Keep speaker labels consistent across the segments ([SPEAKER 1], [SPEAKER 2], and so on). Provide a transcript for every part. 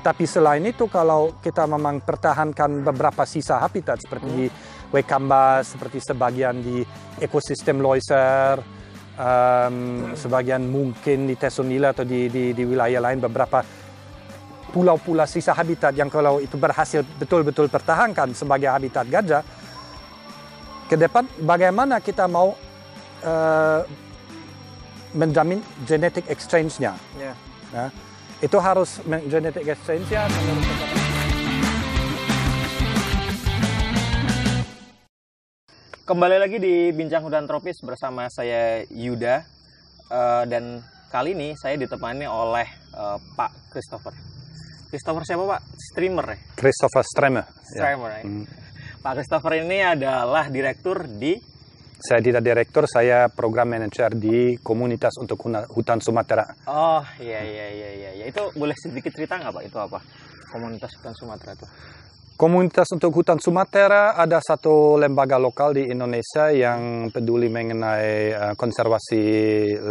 [SPEAKER 1] Tapi selain itu kalau kita memang pertahankan beberapa sisa habitat seperti di Wekambas, seperti sebagian di ekosistem Loiser, um, sebagian mungkin di Tesonila atau di, di, di wilayah lain beberapa pulau-pulau sisa habitat yang kalau itu berhasil betul-betul pertahankan sebagai habitat gajah, ke depan bagaimana kita mau uh, menjamin genetic exchange-nya.
[SPEAKER 2] Ya.
[SPEAKER 1] Ya. Itu harus men- genetic exchange-nya.
[SPEAKER 2] Kembali lagi di Bincang Hutan Tropis bersama saya Yuda Eh, dan kali ini saya ditemani oleh eh, Pak Christopher. Christopher siapa Pak? Streamer ya?
[SPEAKER 1] Christopher Stremer. Ya.
[SPEAKER 2] Streamer ya.
[SPEAKER 1] Hmm.
[SPEAKER 2] Pak Christopher ini adalah direktur di
[SPEAKER 1] Saya tidak direktur, saya program manager di komunitas untuk hutan Sumatera.
[SPEAKER 2] Oh iya iya iya iya iya. Itu boleh sedikit cerita nggak Pak? Itu apa? Komunitas Hutan Sumatera itu.
[SPEAKER 1] Komunitas untuk hutan Sumatera ada satu lembaga lokal di Indonesia yang peduli mengenai eh, konservasi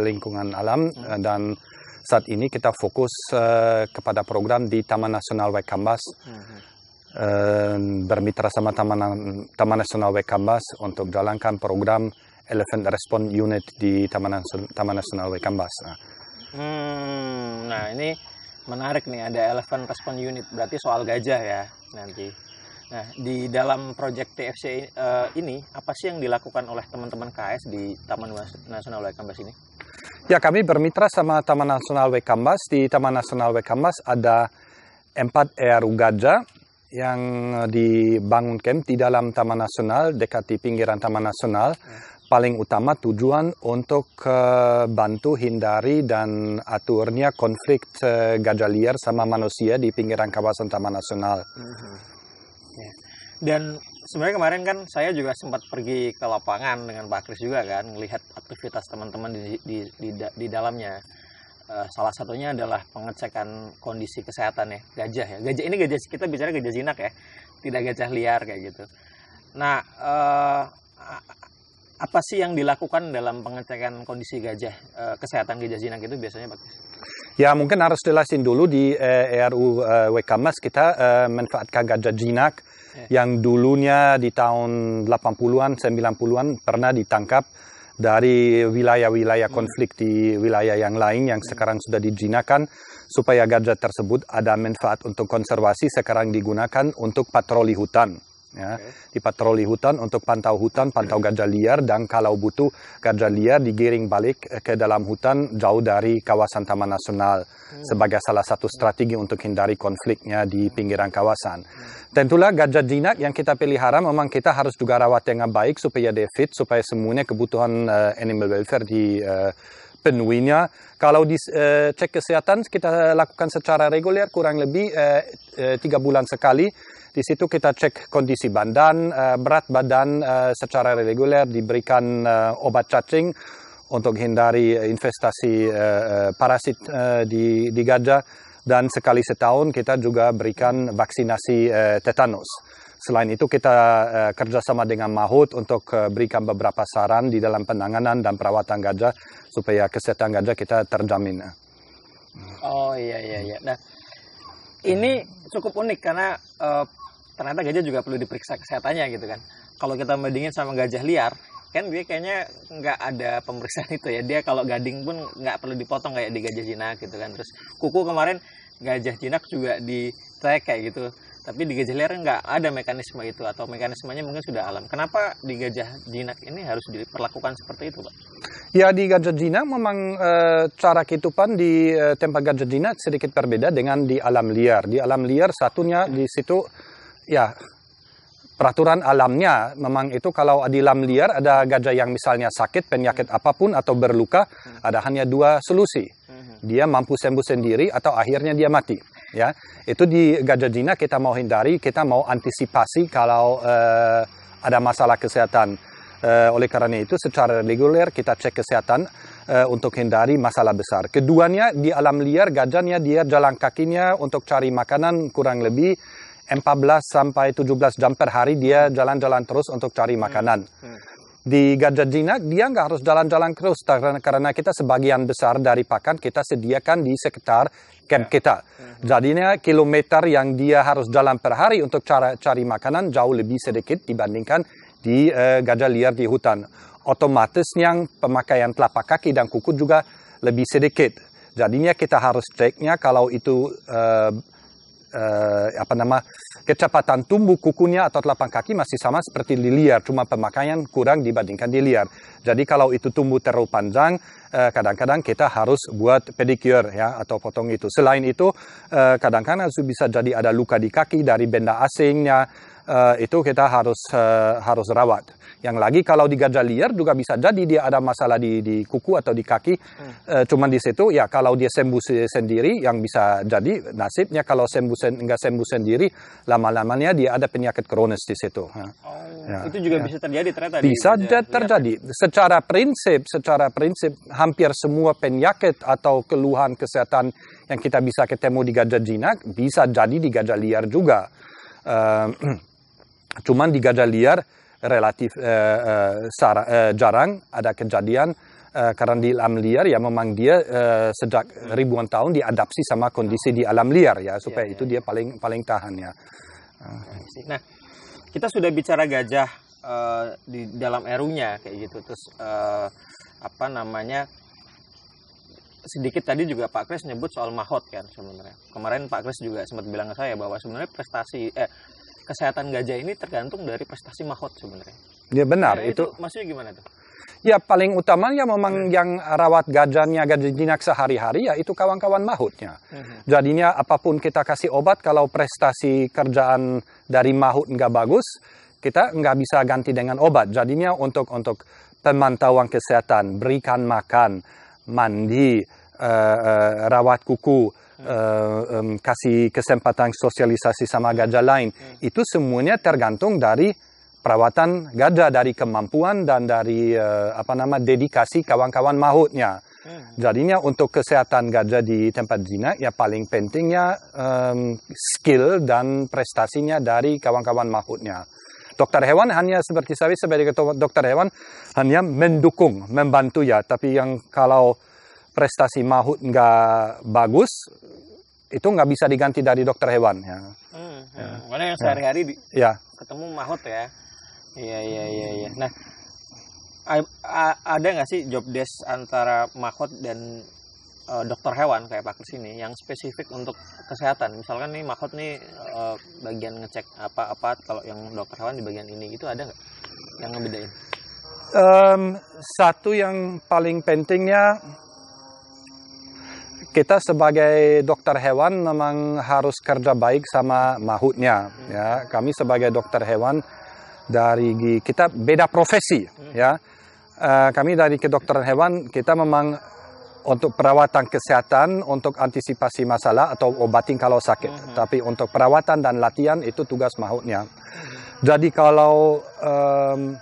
[SPEAKER 1] lingkungan alam eh, dan saat ini kita fokus eh, kepada program di Taman Nasional Waikambas eh, bermitra sama Taman, Taman Nasional Waikambas untuk jalankan program Elephant Response Unit di Taman, Taman Nasional Waikambas. Nah,
[SPEAKER 2] Hmm, nah ini menarik nih ada Elephant Response Unit berarti soal gajah ya nanti. Nah di dalam proyek TFC eh, ini apa sih yang dilakukan oleh teman-teman KS di Taman Nasional Waikambas ini?
[SPEAKER 1] Ya, kami bermitra sama Taman Nasional Waikambas. Di Taman Nasional Waikambas ada empat ERU gajah yang dibangun camp di dalam Taman Nasional, dekat di pinggiran Taman Nasional. Paling utama tujuan untuk eh, bantu hindari dan aturnya konflik eh, gajah liar sama manusia di pinggiran kawasan Taman Nasional.
[SPEAKER 2] Ya. Dan sebenarnya kemarin kan saya juga sempat pergi ke lapangan dengan Pak Kris juga kan, melihat aktivitas teman-teman di, di, di, di dalamnya. Eh, salah satunya adalah pengecekan kondisi kesehatan ya gajah ya. Gajah ini gajah kita bicara gajah jinak ya, tidak gajah liar kayak gitu. Nah, eh, a- apa sih yang dilakukan dalam pengecekan kondisi gajah eh, kesehatan gajah jinak itu biasanya Pak?
[SPEAKER 1] Ya mungkin harus jelasin dulu di eh, ERU eh, Wekamas kita eh, manfaatkan gajah jinak
[SPEAKER 2] Ya.
[SPEAKER 1] yang dulunya di tahun 80-an, 90-an pernah ditangkap dari wilayah-wilayah konflik di wilayah yang lain yang sekarang sudah dijinakan supaya gajah tersebut ada manfaat untuk konservasi sekarang digunakan untuk patroli hutan. Ya,
[SPEAKER 2] Oke.
[SPEAKER 1] di patroli hutan untuk pantau hutan, pantau gajah liar dan kalau butuh gajah liar digiring balik eh, ke dalam hutan jauh dari kawasan taman nasional sebagai salah satu strategi untuk hindari konfliknya di pinggiran kawasan. Tentulah gajah jinak yang kita pelihara memang kita harus juga rawat dengan baik supaya dia fit, supaya semuanya kebutuhan eh, animal welfare di eh, penuhinya. Kalau di eh, cek kesehatan kita lakukan secara reguler kurang lebih eh, eh, tiga bulan sekali. Di situ kita cek kondisi badan, eh, berat badan eh, secara reguler, diberikan eh, obat cacing untuk hindari investasi parasit di, di gajah dan sekali setahun kita juga berikan vaksinasi tetanus. Selain itu kita kerjasama dengan Mahut untuk berikan beberapa saran di dalam penanganan dan perawatan gajah supaya kesehatan gajah kita terjamin.
[SPEAKER 2] Oh iya iya iya. Nah, ini cukup unik karena eh, ternyata gajah juga perlu diperiksa kesehatannya gitu kan. Kalau kita bandingin sama gajah liar, kan dia kayaknya nggak ada pemeriksaan itu ya. Dia kalau gading pun nggak perlu dipotong kayak di gajah jinak gitu kan. Terus kuku kemarin gajah jinak juga dicek kayak gitu. Tapi di gajah liar nggak ada mekanisme itu atau mekanismenya mungkin sudah alam. Kenapa di gajah jinak ini harus diperlakukan seperti itu, Pak?
[SPEAKER 1] Ya di gajah jinak memang eh, cara kehidupan di eh, tempat gajah jinak sedikit berbeda dengan di alam liar. Di alam liar satunya di situ ya peraturan alamnya memang itu kalau di alam liar ada gajah yang misalnya sakit penyakit apa pun atau berluka ada hanya dua solusi. Dia mampu sembuh sendiri atau akhirnya dia mati ya. Itu di gajah jinak kita mau hindari kita mau antisipasi kalau eh, ada masalah kesehatan. Eh, oleh karena itu secara reguler kita cek kesehatan eh, untuk hindari masalah besar. Keduanya di alam liar gajahnya dia jalan kakinya untuk cari makanan kurang lebih 14 sampai 17 jam per hari dia jalan-jalan terus untuk cari makanan. di gajah jinak dia nggak harus jalan-jalan terus karena, karena kita sebagian besar dari pakan kita sediakan di sekitar camp
[SPEAKER 2] Ya.
[SPEAKER 1] kita. Jadinya kilometer yang dia harus jalan per hari untuk cara cari makanan jauh lebih sedikit dibandingkan di eh, gajah liar di hutan. Otomatis yang pemakaian telapak kaki dan kuku juga lebih sedikit. Jadinya kita harus ceknya kalau itu eh, eh, apa nama kecepatan tumbuh kukunya atau telapak kaki masih sama seperti di liar, cuma pemakaian kurang dibandingkan di liar. Jadi kalau itu tumbuh terlalu panjang, eh, kadang-kadang kita harus buat pedicure ya atau potong itu. Selain itu, eh, kadang-kadang bisa jadi ada luka di kaki dari benda asingnya. Eh, itu kita harus eh, harus rawat. Yang lagi kalau di gajah liar juga bisa jadi dia ada masalah di, di kuku atau di kaki. Eh, cuman di situ ya kalau dia sembuh se- sendiri yang bisa jadi nasibnya kalau sembuh sen, nggak sembuh sendiri lama-lamanya dia ada penyakit kronis di situ.
[SPEAKER 2] Oh,
[SPEAKER 1] Ya,
[SPEAKER 2] itu juga
[SPEAKER 1] ya.
[SPEAKER 2] bisa terjadi ternyata di
[SPEAKER 1] Bisa
[SPEAKER 2] gajah liar.
[SPEAKER 1] terjadi. Secara prinsip, secara prinsip hampir semua penyakit atau keluhan kesehatan yang kita bisa ketemu di gajah jinak bisa jadi di gajah liar juga. Ehm, cuman di gajah liar relatif eh, eh, sara- eh, jarang ada kejadian eh, karena di alam liar ya memang dia eh, sejak ribuan tahun diadapsi sama kondisi di alam liar ya supaya
[SPEAKER 2] Iya,
[SPEAKER 1] itu dia paling paling tahan ya.
[SPEAKER 2] Nah, kita sudah bicara gajah eh, di dalam erunya kayak gitu. Terus eh, apa namanya? Sedikit tadi juga Pak Kris nyebut soal mahot kan sebenarnya. Kemarin Pak Kris juga sempat bilang ke saya bahwa sebenarnya prestasi eh kesehatan gajah ini tergantung dari prestasi mahot sebenarnya.
[SPEAKER 1] Dia benar
[SPEAKER 2] Nah,
[SPEAKER 1] itu
[SPEAKER 2] maksudnya gimana tuh?
[SPEAKER 1] Ya paling utamanya memang yang rawat gajahnya gajah jinak sehari-hari ya itu kawan-kawan mahutnya. Jadinya apa pun kita kasih obat kalau prestasi kerjaan dari mahut nggak bagus, kita nggak bisa ganti dengan obat. Jadinya untuk untuk pemantauan kesehatan, berikan makan, mandi, eh, eh, rawat kuku, eh, kasih kesempatan sosialisasi sama gajah lain, itu semuanya tergantung dari perawatan gajah dari kemampuan dan dari eh, apa nama dedikasi kawan-kawan mahutnya. Jadinya untuk kesehatan gajah di tempat jinak ya paling pentingnya em, skill dan prestasinya dari kawan-kawan mahutnya. Dokter hewan hanya seperti saya sebagai dokter hewan hanya mendukung, membantu ya. Tapi yang kalau prestasi mahut nggak bagus itu nggak bisa diganti dari dokter hewan ya.
[SPEAKER 2] Hmm, hmm. Mana yang sehari-hari di-
[SPEAKER 1] Ya,
[SPEAKER 2] ketemu mahot ya. Iya iya iya iya. Nah, a- a- ada nggak sih job desk antara mahot dan eh, dokter hewan kayak Pak Kris ini yang spesifik untuk kesehatan? Misalkan nih mahot nih eh, bagian ngecek apa-apa, kalau yang dokter hewan di bagian ini itu ada nggak yang ngebedain?
[SPEAKER 1] Em, satu yang paling pentingnya kita sebagai dokter hewan memang harus kerja baik sama mahutnya ya. Kami sebagai dokter hewan dari kita beda profesi ya. Eh, kami dari kedokteran hewan kita memang untuk perawatan kesehatan untuk antisipasi masalah atau obatin kalau sakit. Tapi untuk perawatan dan latihan itu tugas mahutnya jadi kalau em,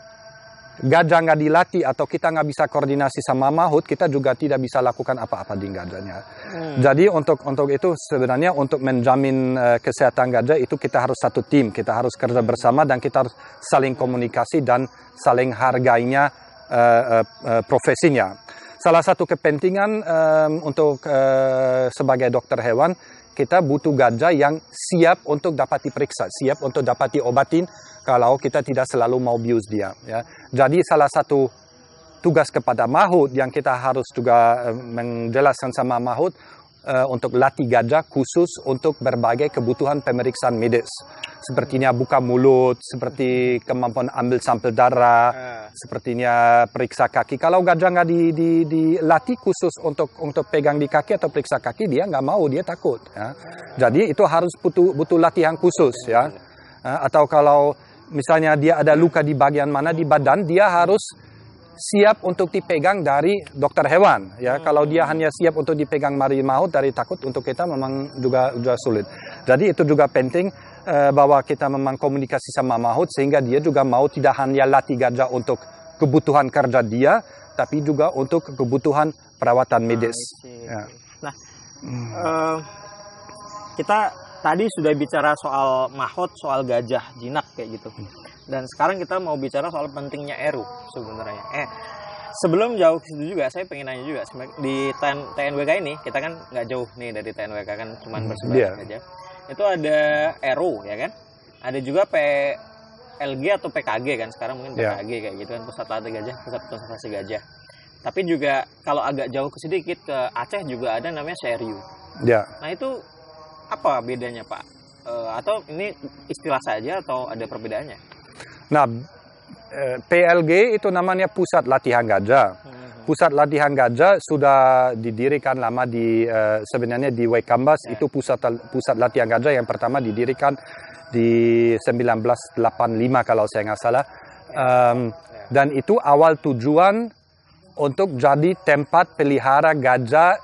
[SPEAKER 1] gajah nggak dilatih atau kita nggak bisa koordinasi sama mahut, kita juga tidak bisa lakukan apa-apa di gajahnya. Jadi untuk untuk itu sebenarnya untuk menjamin eh, kesehatan gajah itu kita harus satu tim, kita harus kerja bersama dan kita harus saling komunikasi dan saling hargainya eh, eh, eh, profesinya. Salah satu kepentingan em, untuk eh, sebagai dokter hewan kita butuh gajah yang siap untuk dapat diperiksa, siap untuk dapat diobatin kalau kita tidak selalu mau bius dia. Ya. Jadi salah satu tugas kepada mahut yang kita harus juga eh, menjelaskan sama mahut eh, untuk latih gajah khusus untuk berbagai kebutuhan pemeriksaan medis. Sepertinya buka mulut, seperti kemampuan ambil sampel darah, sepertinya periksa kaki. Kalau gajah nggak di, di, dilatih khusus untuk untuk pegang di kaki atau periksa kaki, dia nggak mau, dia takut. Ya. Jadi itu harus butuh butuh latihan khusus ya. Eh, Atau kalau misalnya dia ada luka di bagian mana di badan, dia harus siap untuk dipegang dari dokter hewan ya. Kalau dia hanya siap untuk dipegang mari maut dari takut untuk kita memang juga juga sulit. Jadi itu juga penting eh, bahwa kita memang komunikasi sama maut sehingga dia juga mau tidak hanya latih gajah untuk kebutuhan kerja dia tapi juga untuk kebutuhan perawatan medis. Ya.
[SPEAKER 2] Nah, eh, kita tadi sudah bicara soal mahot, soal gajah jinak kayak gitu. Dan sekarang kita mau bicara soal pentingnya Eru sebenarnya. Eh, sebelum jauh ke situ juga, saya pengen nanya juga di TN, TNWK ini kita kan nggak jauh nih dari TNWK kan, cuman
[SPEAKER 1] Hmm,
[SPEAKER 2] berseberangan
[SPEAKER 1] iya.
[SPEAKER 2] saja. Itu ada Eru ya kan? Ada juga PLG atau PKG kan sekarang mungkin
[SPEAKER 1] Iya.
[SPEAKER 2] PKG kayak gitu kan pusat latih gajah, pusat konservasi gajah. Tapi juga kalau agak jauh ke sedikit ke Aceh juga ada namanya Seriu.
[SPEAKER 1] Ya,
[SPEAKER 2] Nah itu apa bedanya Pak? Eh, atau ini istilah saja atau ada perbedaannya?
[SPEAKER 1] nah eh, PLG itu namanya pusat latihan gajah. Pusat latihan gajah sudah didirikan lama di eh, sebenarnya di Waikambas
[SPEAKER 2] Ya.
[SPEAKER 1] itu pusat pusat latihan gajah yang pertama didirikan di 1985 kalau saya nggak salah. Em, dan itu awal tujuan untuk jadi tempat pelihara gajah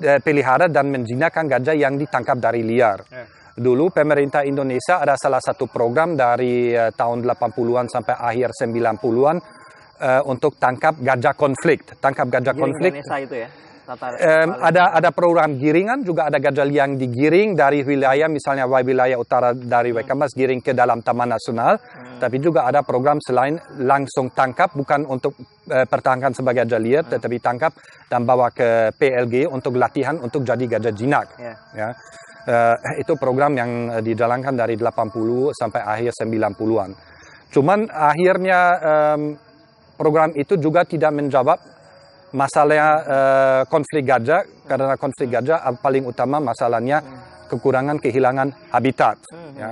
[SPEAKER 1] eh, pelihara dan menjinakkan gajah yang ditangkap dari liar.
[SPEAKER 2] Ya.
[SPEAKER 1] Dulu pemerintah Indonesia ada salah satu program dari eh, tahun 80-an sampai akhir 90-an eh, untuk tangkap gajah konflik. Tangkap gajah
[SPEAKER 2] Giring
[SPEAKER 1] konflik.
[SPEAKER 2] Ganesha itu ya? Paling-
[SPEAKER 1] ada ada program giringan juga ada gajah yang digiring dari wilayah misalnya wilayah utara dari Waikambas giring ke dalam Taman Nasional.
[SPEAKER 2] Hmm.
[SPEAKER 1] Tapi juga ada program selain langsung tangkap bukan untuk eh, pertahankan sebagai gajah liar, tetapi tangkap dan bawa ke PLG untuk latihan untuk jadi gajah jinak.
[SPEAKER 2] Ya.
[SPEAKER 1] Ya. Eh, itu program yang eh, dijalankan dari 80 sampai akhir 90-an. Cuman akhirnya em, program itu juga tidak menjawab masalah eh, konflik gajah karena konflik gajah eh, paling utama masalahnya kekurangan kehilangan habitat
[SPEAKER 2] Hmm.
[SPEAKER 1] ya.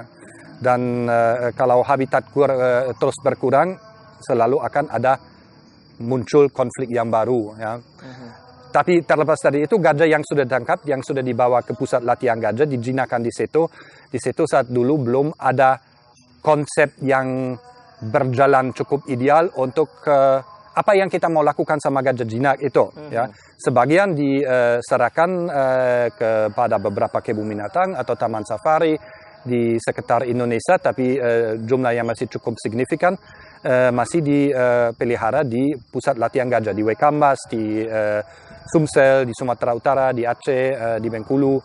[SPEAKER 1] Dan eh, kalau habitat kur- eh, terus berkurang selalu akan ada muncul konflik yang baru ya. Tapi terlepas dari itu gajah yang sudah ditangkap, yang sudah dibawa ke pusat latihan gajah, dijinakan di situ. Di situ saat dulu belum ada konsep yang berjalan cukup ideal untuk eh, apa yang kita mau lakukan sama gajah jinak itu. Ya, sebagian diserahkan eh, kepada beberapa kebun binatang atau taman safari di sekitar Indonesia, tapi eh, jumlah yang masih cukup signifikan eh, masih dipelihara di pusat latihan gajah di Waikambas, di eh, Sumsel, di Sumatera Utara, di Aceh, eh, di Bengkulu.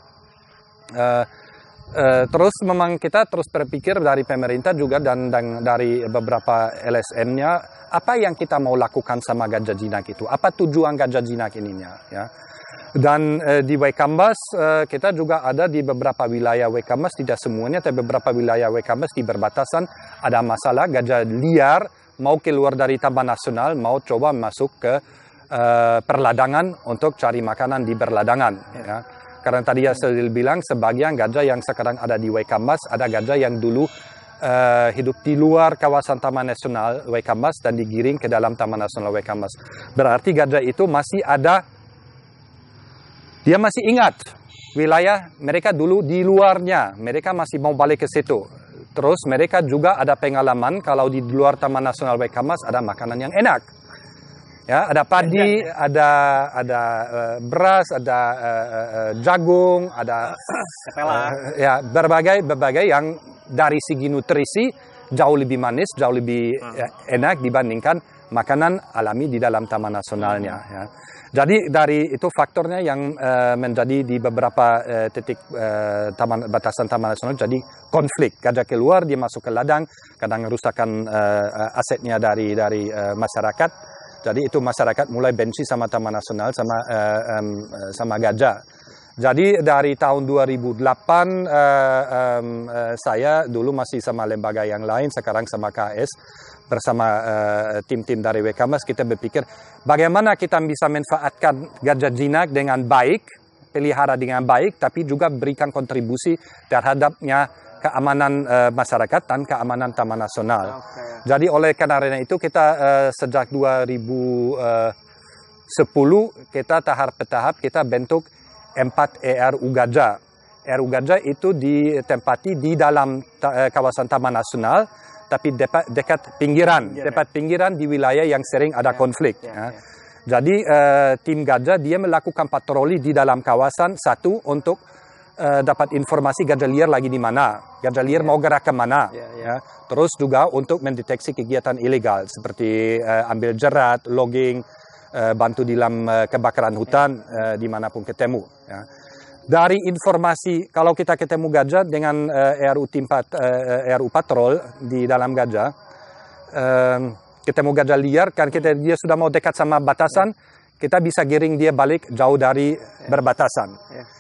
[SPEAKER 1] Eh, eh, terus memang kita terus berpikir dari pemerintah juga dan, dan dari beberapa LSM-nya apa yang kita mau lakukan sama gajah jinak itu, apa tujuan gajah jinak ininya, ya. Dan eh, di Waikambas eh, kita juga ada di beberapa wilayah Waikambas tidak semuanya tapi beberapa wilayah Waikambas di perbatasan ada masalah gajah liar mau keluar dari Taman Nasional mau coba masuk ke perladangan untuk cari makanan di perladangan ya. Karena tadi ya saya bilang sebagian gajah yang sekarang ada di Waikambas ada gajah yang dulu eh, hidup di luar kawasan Taman Nasional Waikambas dan digiring ke dalam Taman Nasional Waikambas. Berarti gajah itu masih ada dia masih ingat wilayah mereka dulu di luarnya, mereka masih mau balik ke situ. Terus mereka juga ada pengalaman kalau di luar Taman Nasional Waikambas ada makanan yang enak. Ya, ada padi, ada ada eh, beras, ada eh, eh, jagung, ada ya berbagai berbagai yang dari segi nutrisi jauh lebih manis, jauh lebih eh, enak dibandingkan makanan alami di dalam taman nasionalnya. Ya. Jadi dari itu faktornya yang menjadi di beberapa titik taman batasan taman nasional jadi konflik. Gajah keluar dia masuk ke ladang, kadang merusakan eh, asetnya dari dari masyarakat. Jadi itu masyarakat mulai benci sama taman nasional sama em, eh, sama gajah. Jadi dari tahun 2008 eh, em, eh, saya dulu masih sama lembaga yang lain, sekarang sama KS bersama eh, tim-tim dari WKMAS kita berpikir bagaimana kita bisa manfaatkan gajah jinak dengan baik, pelihara dengan baik, tapi juga berikan kontribusi terhadapnya keamanan eh, masyarakat dan keamanan taman nasional.
[SPEAKER 2] Oke.
[SPEAKER 1] Jadi oleh karena itu kita eh, sejak 2010 kita tahap bertahap kita bentuk empat ERU Gajah. ERU Gajah itu ditempati di dalam ta- eh, kawasan Taman Nasional tapi dekat, dekat pinggiran,
[SPEAKER 2] Pinggir, ya.
[SPEAKER 1] dekat pinggiran di wilayah yang sering ada
[SPEAKER 2] Ya,
[SPEAKER 1] konflik.
[SPEAKER 2] ya,
[SPEAKER 1] ya.
[SPEAKER 2] ya.
[SPEAKER 1] Jadi eh, tim gajah dia melakukan patroli di dalam kawasan satu untuk eh, dapat informasi gajah liar lagi di mana, gajah liar mau gerak ke mana.
[SPEAKER 2] Ya, ya.
[SPEAKER 1] ya. Terus juga untuk mendeteksi kegiatan ilegal seperti eh, ambil jerat, logging, eh, bantu dalam eh, kebakaran hutan eh, di mana pun ketemu. Ya. dari informasi kalau kita ketemu gajah dengan uh, ERU timpat uh, ERU patrol di dalam gajah um, ketemu gajah liar kan kita dia sudah mau dekat sama batasan kita bisa giring dia balik jauh dari yeah. berbatasan yeah.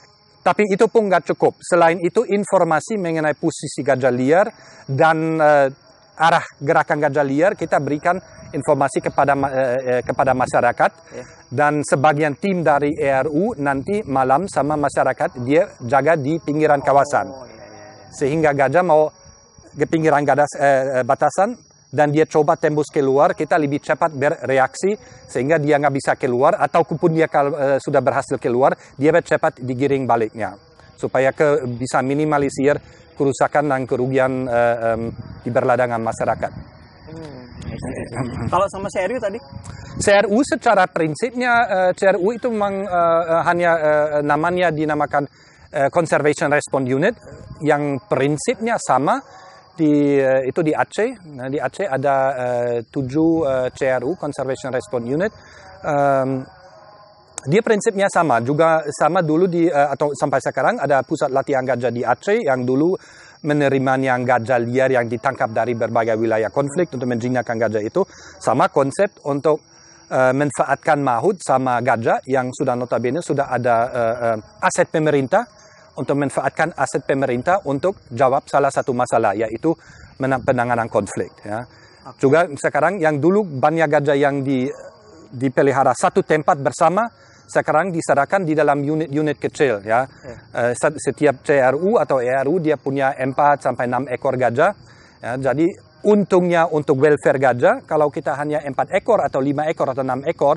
[SPEAKER 1] Tapi itu pun nggak cukup selain itu informasi mengenai posisi gajah liar dan uh, arah gerakan gajah liar kita berikan informasi kepada eh, eh, kepada masyarakat yeah. dan sebagian tim dari ERU nanti malam sama masyarakat dia jaga di pinggiran kawasan oh, yeah, yeah, yeah. sehingga gajah mau ke pinggiran gadas, eh, batasan dan dia coba tembus keluar kita lebih cepat bereaksi sehingga dia nggak bisa keluar ataupun dia kalau, eh, sudah berhasil keluar dia cepat digiring baliknya supaya ke, bisa minimalisir kerusakan dan kerugian uh, um, di berladangan masyarakat.
[SPEAKER 2] Hmm. Kalau sama CRU tadi?
[SPEAKER 1] CRU secara prinsipnya uh, CRU itu memang uh, hanya uh, namanya dinamakan uh, Conservation Response Unit yang prinsipnya sama di uh, itu di Aceh. Nah, di Aceh ada uh, tujuh uh, CRU Conservation Response Unit. Um, dia prinsipnya sama, juga sama dulu di atau sampai sekarang ada pusat latihan gajah di Aceh yang dulu menerima yang gajah liar yang ditangkap dari berbagai wilayah konflik untuk menjinakkan gajah itu sama konsep untuk uh, manfaatkan maut sama gajah yang sudah notabene sudah ada uh, uh, aset pemerintah untuk manfaatkan aset pemerintah untuk jawab salah satu masalah yaitu penanganan konflik ya. Juga sekarang yang dulu banyak gajah yang di dipelihara satu tempat bersama sekarang diserahkan di dalam unit-unit kecil ya. Yeah. Uh, setiap CRU atau ERU dia punya 4 sampai 6 ekor gajah. Ya, jadi untungnya untuk welfare gajah kalau kita hanya 4 ekor atau 5 ekor atau 6 ekor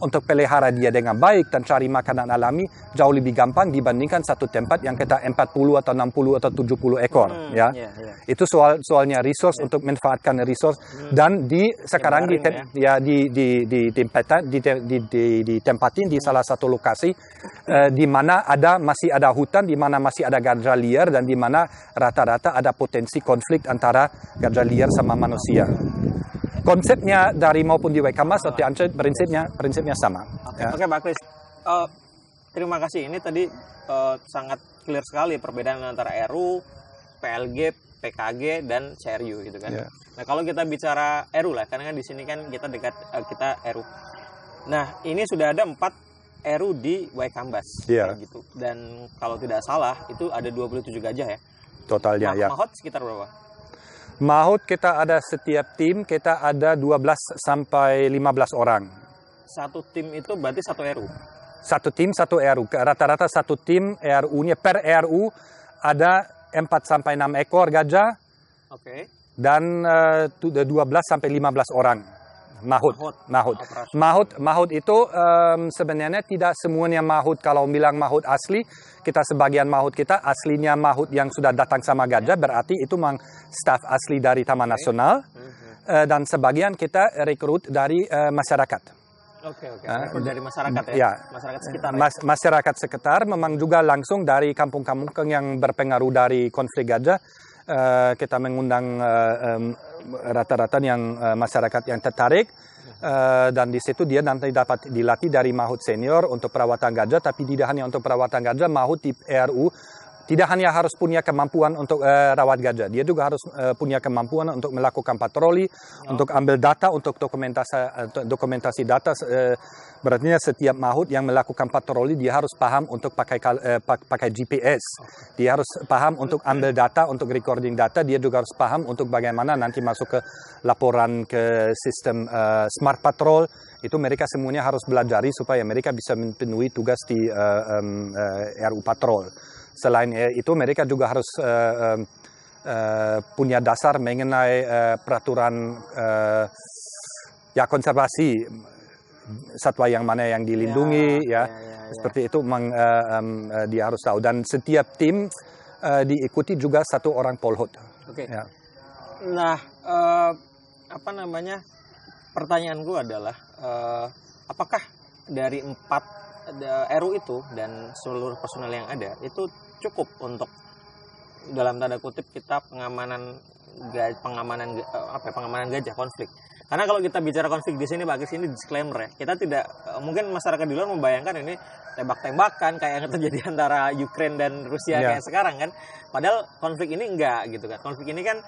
[SPEAKER 1] untuk pelihara dia dengan baik dan cari makanan alami jauh lebih gampang dibandingkan satu tempat yang kita 40 atau 60 atau 70 ekor hmm, ya. Yeah, yeah. Itu soal soalnya resource yeah. untuk manfaatkan resource hmm. dan di sekarang di, tem, ya. ya di di di tempat di, di, di, di tempatin di salah satu lokasi uh, di mana ada masih ada hutan di mana masih ada gajah liar dan di mana rata-rata ada potensi konflik antara gajah liar sama manusia konsepnya dari maupun di Wekamas atau di prinsipnya prinsipnya sama.
[SPEAKER 2] Oke, ya. oke Pak Kris. Uh, terima kasih. Ini tadi uh, sangat clear sekali perbedaan antara RU, PLG, PKG dan CRU gitu kan. Yeah. Nah kalau kita bicara RU lah, karena kan di sini kan kita dekat uh, kita RU. Nah ini sudah ada empat RU di Waikambas yeah. gitu. Dan kalau tidak salah itu ada 27 gajah ya.
[SPEAKER 1] Totalnya Ma ya.
[SPEAKER 2] Mahot sekitar berapa?
[SPEAKER 1] Maut kita ada setiap tim, kita ada 12 sampai 15 orang.
[SPEAKER 2] Satu tim itu berarti satu RU?
[SPEAKER 1] Satu tim, satu RU. Rata-rata satu tim RU-nya per RU ada 4 sampai 6 ekor gajah.
[SPEAKER 2] Oke. Okay.
[SPEAKER 1] Dan uh, 12 sampai 15 orang. Mahut, mahut, mahut, mahut itu um, sebenarnya tidak semuanya mahut. Kalau bilang mahut asli, kita sebagian mahut kita aslinya mahut yang sudah datang sama gajah, berarti itu memang staff asli dari Taman Nasional. Uh, dan sebagian kita rekrut dari uh, masyarakat.
[SPEAKER 2] Oke, oke. Uh, dari masyarakat ya? ya. Masyarakat sekitar
[SPEAKER 1] ya? masyarakat sekitar memang juga langsung dari kampung-kampung yang berpengaruh dari konflik gajah. Uh, kita mengundang uh, um, rata-rata yang uh, masyarakat yang tertarik uh, dan di situ dia nanti dapat dilatih dari mahut senior untuk perawatan gajah tapi tidak hanya untuk perawatan gajah mahut di RU tidak hanya harus punya kemampuan untuk uh, rawat gajah, dia juga harus uh, punya kemampuan untuk melakukan patroli, oh. untuk ambil data, untuk dokumentasi, uh, dokumentasi data. Uh, berarti setiap mahut yang melakukan patroli dia harus paham untuk pakai uh, pakai GPS, dia harus paham untuk ambil data, untuk recording data, dia juga harus paham untuk bagaimana nanti masuk ke laporan ke sistem uh, smart patrol. Itu mereka semuanya harus belajar supaya mereka bisa memenuhi tugas di uh, um, uh, RU patrol. Selain itu mereka juga harus uh, uh, punya dasar mengenai uh, peraturan uh, ya konservasi satwa yang mana yang dilindungi ya, ya, ya, ya, ya. seperti itu memang uh, um, uh, dia harus tahu dan setiap tim uh, diikuti juga satu orang polhut.
[SPEAKER 2] Oke. Okay. Ya. Nah uh, apa namanya pertanyaanku adalah uh, apakah dari empat RU itu dan seluruh personel yang ada itu cukup untuk dalam tanda kutip kita pengamanan pengamanan eh, apa ya, pengamanan gajah konflik. Karena kalau kita bicara konflik di sini Pak ini disclaimer ya. Kita tidak eh, mungkin masyarakat di luar membayangkan ini tembak-tembakan kayak yang terjadi antara Ukraine dan Rusia
[SPEAKER 1] Ya.
[SPEAKER 2] kayak sekarang kan. Padahal konflik ini enggak gitu kan. Konflik ini kan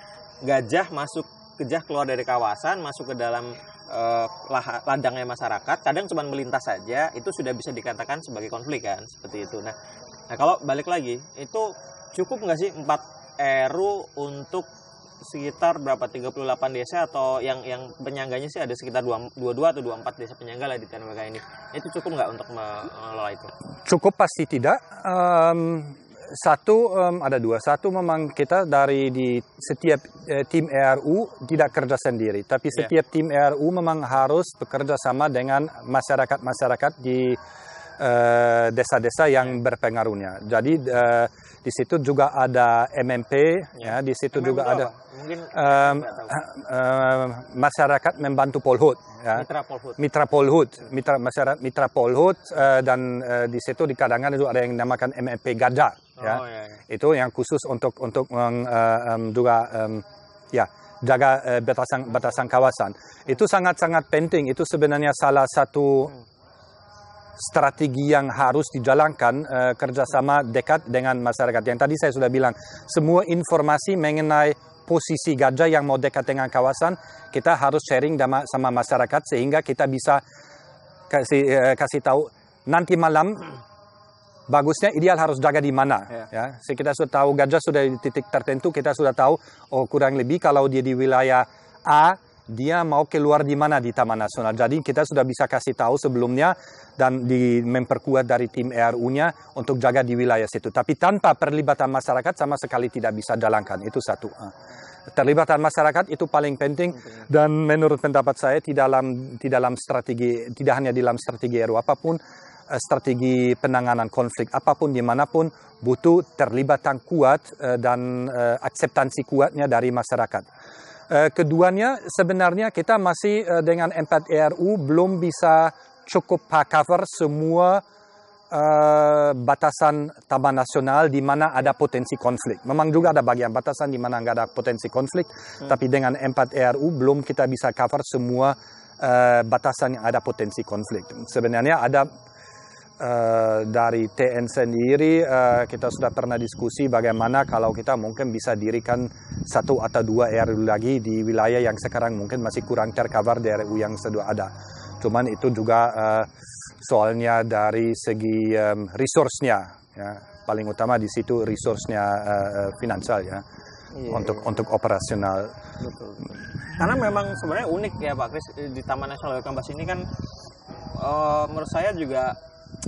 [SPEAKER 2] gajah masuk gajah keluar dari kawasan, masuk ke dalam eh, lah- ladangnya masyarakat, kadang cuma melintas saja, itu sudah bisa dikatakan sebagai konflik kan, seperti itu. Nah, nah kalau balik lagi, itu cukup nggak sih 4 RU untuk sekitar berapa 38 desa atau yang yang penyangganya sih ada sekitar 2, 22 atau 24 desa penyangga lah di TNWK ini. Itu cukup nggak untuk mengelola itu?
[SPEAKER 1] Cukup pasti tidak. Em, satu em, ada dua. Satu memang kita dari di setiap eh, tim ERU tidak kerja sendiri, tapi
[SPEAKER 2] Ya.
[SPEAKER 1] setiap tim ERU memang harus bekerja sama dengan masyarakat-masyarakat di eh, desa-desa yang berpengaruhnya. Jadi eh, di situ juga ada MMP, ya, di situ
[SPEAKER 2] Emang
[SPEAKER 1] juga ada?
[SPEAKER 2] Mungkin tahu.
[SPEAKER 1] eh, masyarakat membantu Polhut, ya.
[SPEAKER 2] Mitra Polhut.
[SPEAKER 1] Mitra Polhut, mitra masyarakat Mitra Polhut eh, dan eh, di situ di kadangan itu ada yang dinamakan MMP Gajah, ya.
[SPEAKER 2] Oh iya, iya.
[SPEAKER 1] Itu yang khusus untuk untuk meng, eh, em, juga em, ya jaga eh, batasan batasan kawasan. Itu sangat-sangat penting. Itu sebenarnya salah satu strategi yang harus dijalankan eh, kerjasama dekat dengan masyarakat. Yang tadi saya sudah bilang, semua informasi mengenai posisi gajah yang mau dekat dengan kawasan, kita harus sharing sama, sama masyarakat sehingga kita bisa kasih, eh, kasih tahu nanti malam bagusnya ideal harus jaga di mana
[SPEAKER 2] Ya.
[SPEAKER 1] ya. So, kita sudah tahu gajah sudah di titik tertentu, kita sudah tahu oh kurang lebih kalau dia di wilayah A dia mau keluar di mana di Taman Nasional. Jadi kita sudah bisa kasih tahu sebelumnya dan di memperkuat dari tim ERU-nya untuk jaga di wilayah situ. Tapi tanpa perlibatan masyarakat sama sekali tidak bisa jalankan. Itu satu. Terlibatan masyarakat itu paling penting dan menurut pendapat saya di dalam di dalam strategi tidak hanya di dalam strategi ERU apa pun eh, strategi penanganan konflik apa pun di mana pun butuh terlibatan kuat eh, dan eh, akseptansi kuatnya dari masyarakat. Eh, Keduanya sebenarnya kita masih eh, dengan 4 ERU belum bisa cukup cover semua eh, batasan taman nasional di mana ada potensi konflik. Memang juga ada bagian batasan di mana nggak ada potensi konflik, tapi dengan 4 ERU belum kita bisa cover semua eh, batasan yang ada potensi konflik. Sebenarnya ada eh, dari TN sendiri eh, kita sudah pernah diskusi bagaimana kalau kita mungkin bisa dirikan satu atau dua RU lagi di wilayah yang sekarang mungkin masih kurang tercover dari RU yang sudah ada. Cuman itu juga eh, soalnya dari segi em, resource-nya ya. Paling utama di situ resource-nya eh, finansial ya
[SPEAKER 2] Iya,
[SPEAKER 1] untuk
[SPEAKER 2] iya.
[SPEAKER 1] untuk operasional.
[SPEAKER 2] Betul, betul. Karena memang sebenarnya unik ya Pak Kris di Taman Nasional Kambas ini kan eh, menurut saya juga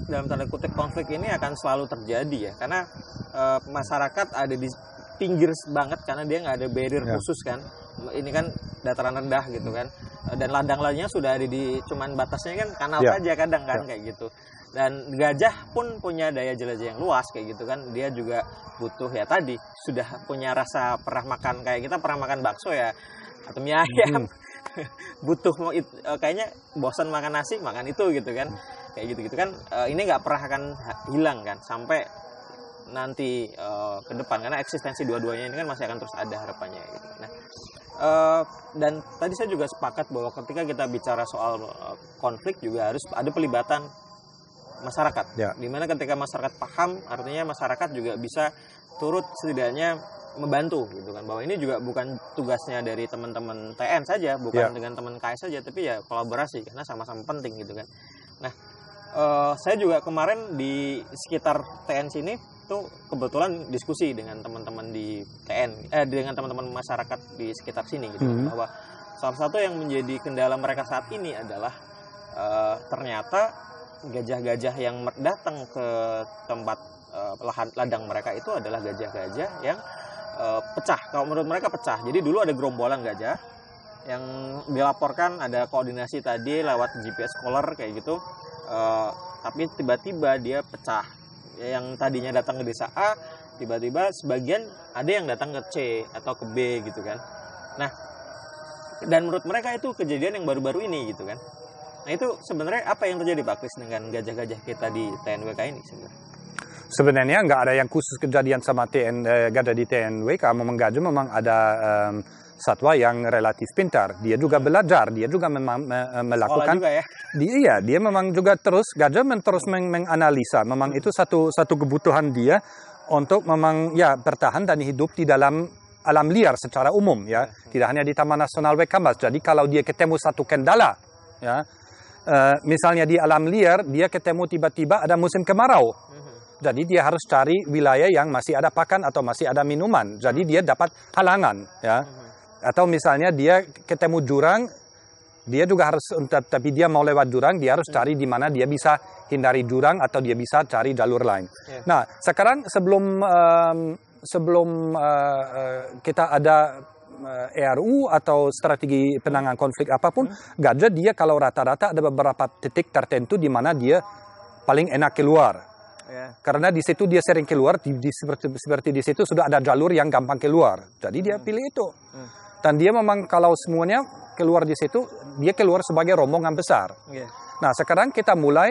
[SPEAKER 2] dalam tanda kutip konflik ini akan selalu terjadi ya. Karena eh, masyarakat ada di pinggir banget karena dia nggak ada barrier
[SPEAKER 1] Ya.
[SPEAKER 2] khusus kan. Ini kan dataran rendah gitu kan. Eh, dan ladang-ladangnya sudah ada di cuman batasnya kan kanal
[SPEAKER 1] Ya.
[SPEAKER 2] saja kadang kan
[SPEAKER 1] Ya.
[SPEAKER 2] kayak gitu. Dan gajah pun punya daya jelajah yang luas kayak gitu kan. Dia juga butuh ya tadi sudah punya rasa pernah makan kayak kita pernah makan bakso ya atau mie ayam. Butuh mau it- eh, kayaknya bosan makan nasi makan itu gitu kan kayak gitu gitu kan Eh, ini nggak pernah akan hilang kan sampai nanti eh, ke depan karena eksistensi dua-duanya ini kan masih akan terus ada harapannya gitu. Nah, eh, dan tadi saya juga sepakat bahwa ketika kita bicara soal eh, konflik juga harus ada pelibatan masyarakat.
[SPEAKER 1] Ya.
[SPEAKER 2] Di mana ketika masyarakat paham, artinya masyarakat juga bisa turut setidaknya membantu gitu kan bahwa ini juga bukan tugasnya dari teman-teman TN saja bukan
[SPEAKER 1] Ya.
[SPEAKER 2] dengan teman KS saja tapi ya kolaborasi karena sama-sama penting gitu kan nah eh, saya juga kemarin di sekitar TN sini tuh kebetulan diskusi dengan teman-teman di TN eh dengan teman-teman masyarakat di sekitar sini gitu
[SPEAKER 1] Mhm.
[SPEAKER 2] bahwa salah satu yang menjadi kendala mereka saat ini adalah eh, ternyata gajah-gajah yang datang ke tempat eh, lahan ladang mereka itu adalah gajah-gajah yang eh, pecah. Kalau menurut mereka pecah. Jadi dulu ada gerombolan gajah yang dilaporkan ada koordinasi tadi lewat GPS collar kayak gitu. Eh, tapi tiba-tiba dia pecah. Yang tadinya datang ke desa A, tiba-tiba sebagian ada yang datang ke C atau ke B gitu kan. Nah, dan menurut mereka itu kejadian yang baru-baru ini gitu kan. Nah itu sebenarnya apa yang terjadi Pak Kris dengan gajah-gajah kita di TNWK ini sebenarnya?
[SPEAKER 1] Sebenarnya nggak ada yang khusus kejadian sama TN, eh, gajah di TNW. Kalau memang gajah memang ada em, satwa yang relatif pintar. Dia juga belajar, dia juga memang me-
[SPEAKER 2] Sekolah
[SPEAKER 1] melakukan
[SPEAKER 2] juga ya.
[SPEAKER 1] dia, iya, dia memang juga terus gajah men- terus meng- menganalisa. Memang itu satu satu kebutuhan dia untuk memang ya bertahan dan hidup di dalam alam liar secara umum ya. Tidak hanya di Taman Nasional Wekambas. Jadi kalau dia ketemu satu kendala ya, eh, misalnya di alam liar dia ketemu tiba-tiba ada musim kemarau. Jadi dia harus cari wilayah yang masih ada pakan atau masih ada minuman. Jadi dia dapat halangan ya. Atau misalnya dia ketemu jurang dia juga harus tapi dia mau lewat jurang dia harus cari di mana dia bisa hindari jurang atau dia bisa cari jalur lain.
[SPEAKER 2] Ya.
[SPEAKER 1] Nah, sekarang sebelum em, sebelum eh, kita ada eh, ERU atau strategi penanganan konflik apa pun, gajah dia kalau rata-rata ada beberapa titik tertentu di mana dia paling enak keluar.
[SPEAKER 2] Ya.
[SPEAKER 1] Karena di situ dia sering keluar, di, di- seperti, seperti di situ sudah ada jalur yang gampang keluar. Jadi dia pilih itu. Dan dia memang kalau semuanya keluar di situ, dia keluar sebagai rombongan besar.
[SPEAKER 2] Ya.
[SPEAKER 1] Nah sekarang kita mulai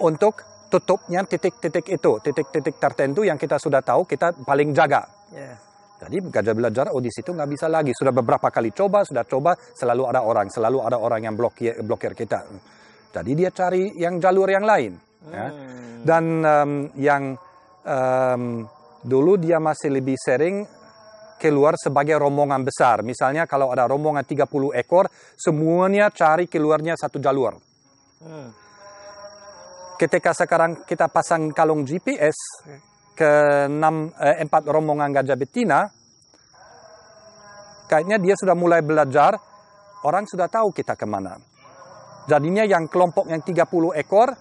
[SPEAKER 1] untuk tutupnya titik-titik itu, titik-titik tertentu yang kita sudah tahu kita paling jaga.
[SPEAKER 2] Ya.
[SPEAKER 1] Jadi gajah belajar, oh di situ nggak bisa lagi. Sudah beberapa kali coba, sudah coba, selalu ada orang, selalu ada orang yang blokir, blokir kita. Jadi dia cari yang jalur yang lain. ya.
[SPEAKER 2] Hmm.
[SPEAKER 1] Dan em, yang em, dulu dia masih lebih sering keluar sebagai rombongan besar. Misalnya kalau ada rombongan 30 ekor, semuanya cari keluarnya satu jalur.
[SPEAKER 2] Hmm.
[SPEAKER 1] Ketika sekarang kita pasang kalung GPS ke enam, eh, empat rombongan gajah betina, kayaknya dia sudah mulai belajar, orang sudah tahu kita ke mana. Jadinya yang kelompok yang 30 ekor,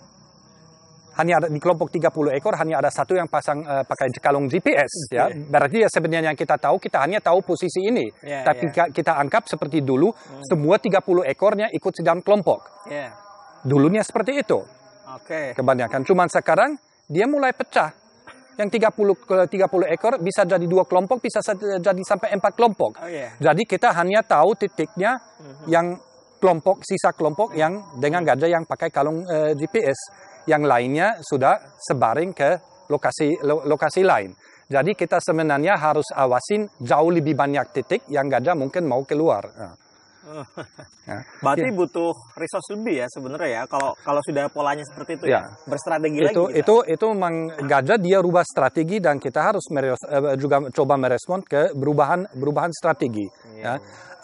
[SPEAKER 1] hanya ada di kelompok 30 ekor hanya ada satu yang pasang eh, pakai kalung GPS ya. Berarti ya sebenarnya yang kita tahu kita hanya tahu posisi ini.
[SPEAKER 2] Ya,
[SPEAKER 1] Tapi ka- kita anggap seperti dulu semua 30 ekornya ikut dalam kelompok.
[SPEAKER 2] Ya.
[SPEAKER 1] Dulunya seperti itu
[SPEAKER 2] Oke.
[SPEAKER 1] kebanyakan. Cuman sekarang dia mulai pecah. Yang 30 ke 30 ekor bisa jadi dua kelompok, bisa sa- jadi sampai empat kelompok.
[SPEAKER 2] Oh iya.
[SPEAKER 1] Jadi kita hanya tahu titiknya yang kelompok sisa kelompok yang dengan gajah yang pakai kalung eh, GPS. Yang lainnya sudah sebaring ke lokasi lo- lokasi lain. Jadi kita sebenarnya harus awasin jauh lebih banyak titik yang gajah mungkin mau keluar. Nah, ya.
[SPEAKER 2] Berarti
[SPEAKER 1] Ya.
[SPEAKER 2] butuh resource lebih ya sebenarnya ya kalau kalau sudah polanya seperti itu ya.
[SPEAKER 1] Ya.
[SPEAKER 2] Berstrategi
[SPEAKER 1] itu
[SPEAKER 2] lagi kita.
[SPEAKER 1] itu itu memang gajah dia rubah strategi dan kita harus meres- eh, juga coba merespon ke perubahan perubahan strategi
[SPEAKER 2] Iya.
[SPEAKER 1] ya.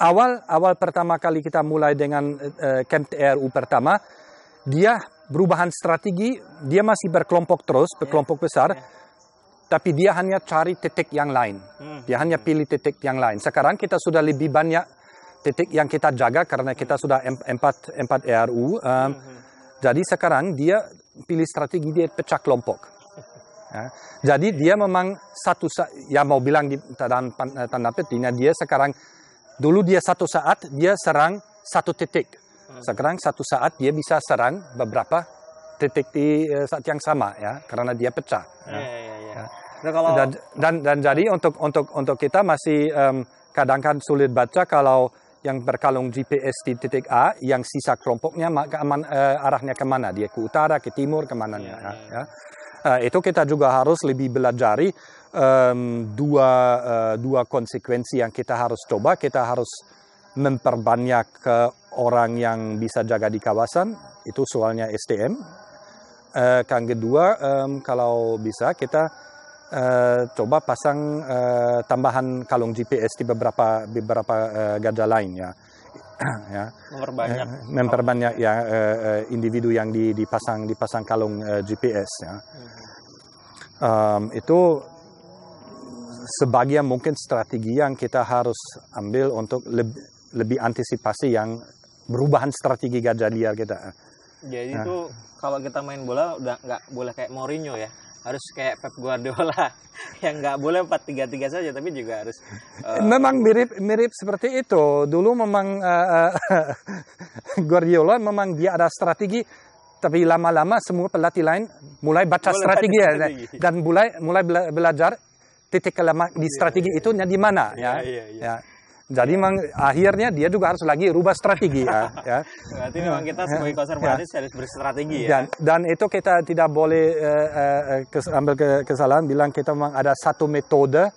[SPEAKER 1] awal awal pertama kali kita mulai dengan eh, camp TRU pertama dia perubahan strategi dia masih berkelompok terus berkelompok besar tapi dia hanya cari titik yang lain
[SPEAKER 2] Hmm.
[SPEAKER 1] dia hanya pilih titik yang lain sekarang kita sudah lebih banyak titik yang kita jaga karena kita sudah em- empat empat ERU um, jadi sekarang dia pilih strategi dia pecah kelompok. Ya. Jadi dia memang satu sa- ya mau bilang di tanda, tanda petiknya dia sekarang dulu dia satu saat dia serang satu titik. Sekarang satu saat dia bisa serang beberapa titik di eh, saat yang sama ya karena dia pecah.
[SPEAKER 2] Iya,
[SPEAKER 1] Ya.
[SPEAKER 2] iya, iya.
[SPEAKER 1] Ya.
[SPEAKER 2] Nah, kalau
[SPEAKER 1] Dan, dan dan jadi untuk untuk untuk kita masih em, kadang kan sulit baca kalau yang berkalung GPS di titik A, yang sisa kelompoknya ke aman- eh, arahnya ke mana? Dia ke utara, ke timur, ke mana
[SPEAKER 2] Iya,
[SPEAKER 1] ya. ya. Eh, itu kita juga harus lebih belajari em, dua eh, dua konsekuensi yang kita harus coba. Kita harus memperbanyak eh, orang yang bisa jaga di kawasan. Itu soalnya STM. Eh, yang kedua, kalau bisa kita eh, coba pasang eh, tambahan kalung GPS di beberapa beberapa eh, gajah lain ya. ya.
[SPEAKER 2] memperbanyak
[SPEAKER 1] Eh, memperbanyak ya eh, eh, individu yang di- dipasang dipasang kalung eh, GPS ya. Um, itu sebagian mungkin strategi yang kita harus ambil untuk lebih, lebih antisipasi yang perubahan strategi gajah liar kita.
[SPEAKER 2] Jadi
[SPEAKER 1] Nah.
[SPEAKER 2] itu kalau kita main bola udah nggak boleh kayak Mourinho ya. Harus kayak Pep Guardiola yang nggak boleh 4-3-3 saja tapi juga harus eh,
[SPEAKER 1] Memang mirip mirip seperti itu. Dulu memang eh, Guardiola memang dia ada strategi, tapi lama-lama semua pelatih lain mulai baca
[SPEAKER 2] Mulai
[SPEAKER 1] strategi, ya,
[SPEAKER 2] strategi.
[SPEAKER 1] dan mulai mulai bela- belajar titik kelemahan di strategi itu di mana
[SPEAKER 2] Iya,
[SPEAKER 1] ya.
[SPEAKER 2] iya, iya.
[SPEAKER 1] ya. Jadi memang akhirnya dia juga harus lagi rubah strategi ya. ya.
[SPEAKER 2] berarti memang kita sebagai konservatif harus berstrategi ya.
[SPEAKER 1] Dan, dan itu kita tidak boleh eh, eh, kes- ambil ke- kesalahan bilang kita memang ada satu metode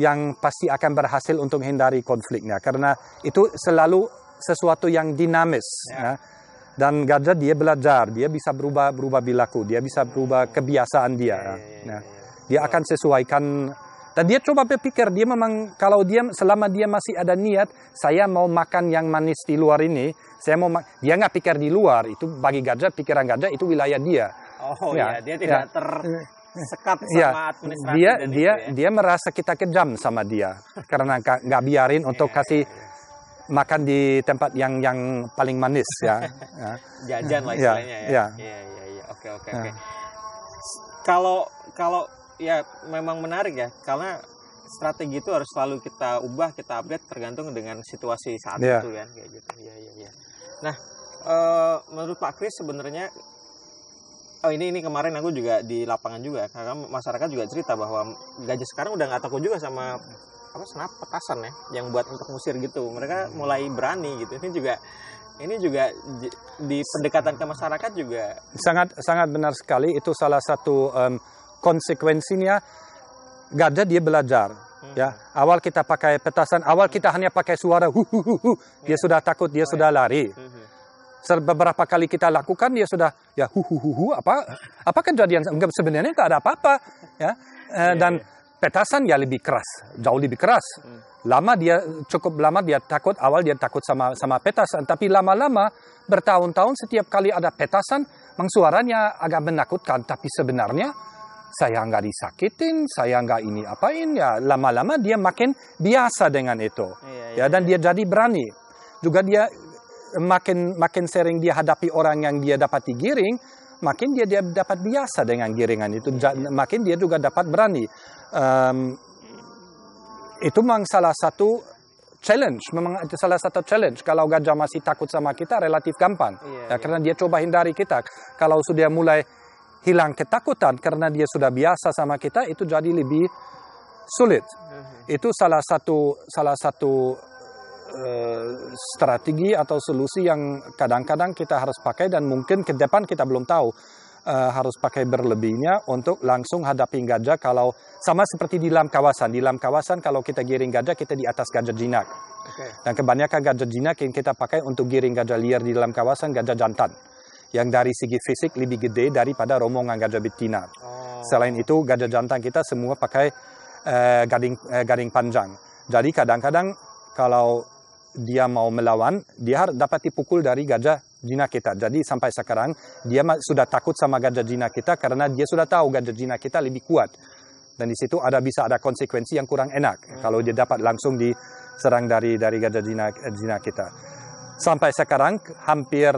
[SPEAKER 1] yang pasti akan berhasil untuk hindari konfliknya karena itu selalu sesuatu yang dinamis ya. dan gajah dia belajar dia bisa berubah berubah bilaku dia bisa berubah kebiasaan dia ya, ya, ya, ya. dia akan sesuaikan dan dia coba berpikir dia memang kalau dia selama dia masih ada niat saya mau makan yang manis di luar ini saya mau dia nggak pikir di luar itu bagi gajah pikiran gajah itu wilayah dia
[SPEAKER 2] oh ya, ya dia tidak ya. ter sekat sama
[SPEAKER 1] ya,
[SPEAKER 2] administrasi
[SPEAKER 1] dia
[SPEAKER 2] dan
[SPEAKER 1] dia
[SPEAKER 2] itu ya.
[SPEAKER 1] dia merasa kita kejam sama dia karena nggak biarin untuk
[SPEAKER 2] Iya,
[SPEAKER 1] kasih
[SPEAKER 2] iya, iya.
[SPEAKER 1] makan di tempat yang yang paling manis ya. ya.
[SPEAKER 2] jajan lah
[SPEAKER 1] Ya,
[SPEAKER 2] istilahnya ya.
[SPEAKER 1] ya.
[SPEAKER 2] Iya iya iya. Oke oke
[SPEAKER 1] Ya.
[SPEAKER 2] oke. Kalau kalau ya memang menarik ya karena strategi itu harus selalu kita ubah, kita update tergantung dengan situasi saat
[SPEAKER 1] Ya.
[SPEAKER 2] itu kan kayak gitu. Iya iya iya. Nah, eh, menurut Pak Kris sebenarnya Oh ini ini kemarin aku juga di lapangan juga karena masyarakat juga cerita bahwa gajah sekarang udah nggak takut juga sama apa senap petasan ya yang buat untuk musir gitu mereka mulai berani gitu ini juga ini juga di pendekatan ke masyarakat juga
[SPEAKER 1] Sangat sangat benar sekali itu salah satu em, konsekuensinya gajah dia belajar ya. Awal kita pakai petasan awal kita hanya pakai suara hu hu hu hu. dia sudah takut dia sudah lari. Se- beberapa kali kita lakukan dia sudah ya hu hu hu hu apa apa kejadian? Sebenarnya nggak ada apa-apa ya. Eh, dan petasan ya lebih keras jauh lebih keras. Lama dia cukup lama dia takut awal dia takut sama sama petasan. Tapi lama-lama bertahun-tahun setiap kali ada petasan memang suaranya agak menakutkan. Tapi sebenarnya saya nggak disakitin saya nggak ini apain ya lama-lama dia makin biasa dengan itu.
[SPEAKER 2] Iya,
[SPEAKER 1] ya dan dia jadi berani. Juga dia makin makin sering dia hadapi orang yang dia dapat digiring makin dia dia dapat biasa dengan giringan itu. Ja- makin dia juga dapat berani. Em, itu memang salah satu challenge. Memang itu salah satu challenge. Kalau gajah masih takut sama kita relatif gampang.
[SPEAKER 2] Iya,
[SPEAKER 1] ya
[SPEAKER 2] iya.
[SPEAKER 1] karena dia coba hindari kita. Kalau sudah mulai hilang ketakutan karena dia sudah biasa sama kita itu jadi lebih sulit. Itu salah satu salah satu eh, strategi atau solusi yang kadang-kadang kita harus pakai dan mungkin ke depan kita belum tahu eh, harus pakai berlebihnya untuk langsung hadapi gajah kalau sama seperti di dalam kawasan. Di dalam kawasan kalau kita giring gajah kita di atas gajah jinak.
[SPEAKER 2] Oke.
[SPEAKER 1] dan kebanyakan gajah jinak yang kita pakai untuk giring gajah liar di dalam kawasan gajah jantan yang dari segi fisik lebih gede daripada rombongan gajah betina
[SPEAKER 2] Oh.
[SPEAKER 1] Selain itu gajah jantan kita semua pakai eh, gading eh, gading panjang. Jadi kadang-kadang kalau dia mau melawan, dia harus dapat dipukul dari gajah jinak kita. Jadi sampai sekarang dia sudah takut sama gajah jinak kita karena dia sudah tahu gajah jinak kita lebih kuat. Dan di situ ada bisa ada konsekuensi yang kurang enak kalau dia dapat langsung diserang dari dari gajah jinak, eh, jinak kita. Sampai sekarang hampir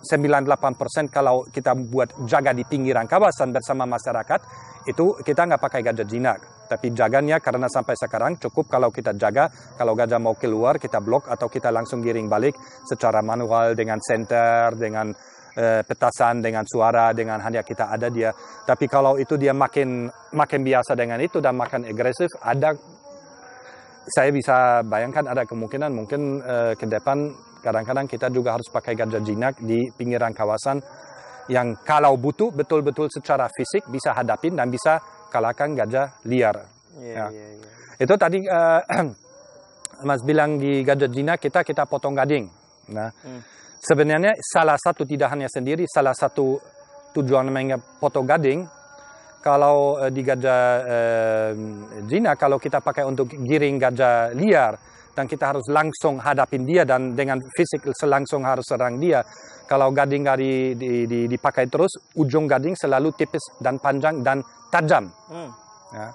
[SPEAKER 1] 98% kalau kita buat jaga di pinggiran kawasan bersama masyarakat itu kita nggak pakai gajah jinak. Tapi jaganya karena sampai sekarang cukup kalau kita jaga kalau gajah mau keluar kita blok atau kita langsung giring balik secara manual dengan senter dengan eh, petasan dengan suara dengan hanya kita ada dia. Tapi kalau itu dia makin makin biasa dengan itu dan makin agresif ada saya bisa bayangkan ada kemungkinan mungkin eh, ke depan kadang-kadang kita juga harus pakai gajah jinak di pinggiran kawasan yang kalau butuh betul-betul secara fisik bisa hadapin dan bisa kalahkan gajah liar.
[SPEAKER 2] Iya,
[SPEAKER 1] Ya.
[SPEAKER 2] iya, iya.
[SPEAKER 1] Itu tadi eh, Mas bilang di gajah jinak kita kita potong gading. Nah,
[SPEAKER 2] Hmm.
[SPEAKER 1] sebenarnya salah satu tidak hanya sendiri salah satu tujuan namanya potong gading kalau eh, di gajah eh, jinak kalau kita pakai untuk giring gajah liar dan kita harus langsung hadapin dia dan dengan fisik selangsung harus serang dia. Kalau gading nggak di- di- di- dipakai terus, ujung gading selalu tipis dan panjang dan tajam.
[SPEAKER 2] Hmm.
[SPEAKER 1] Ya.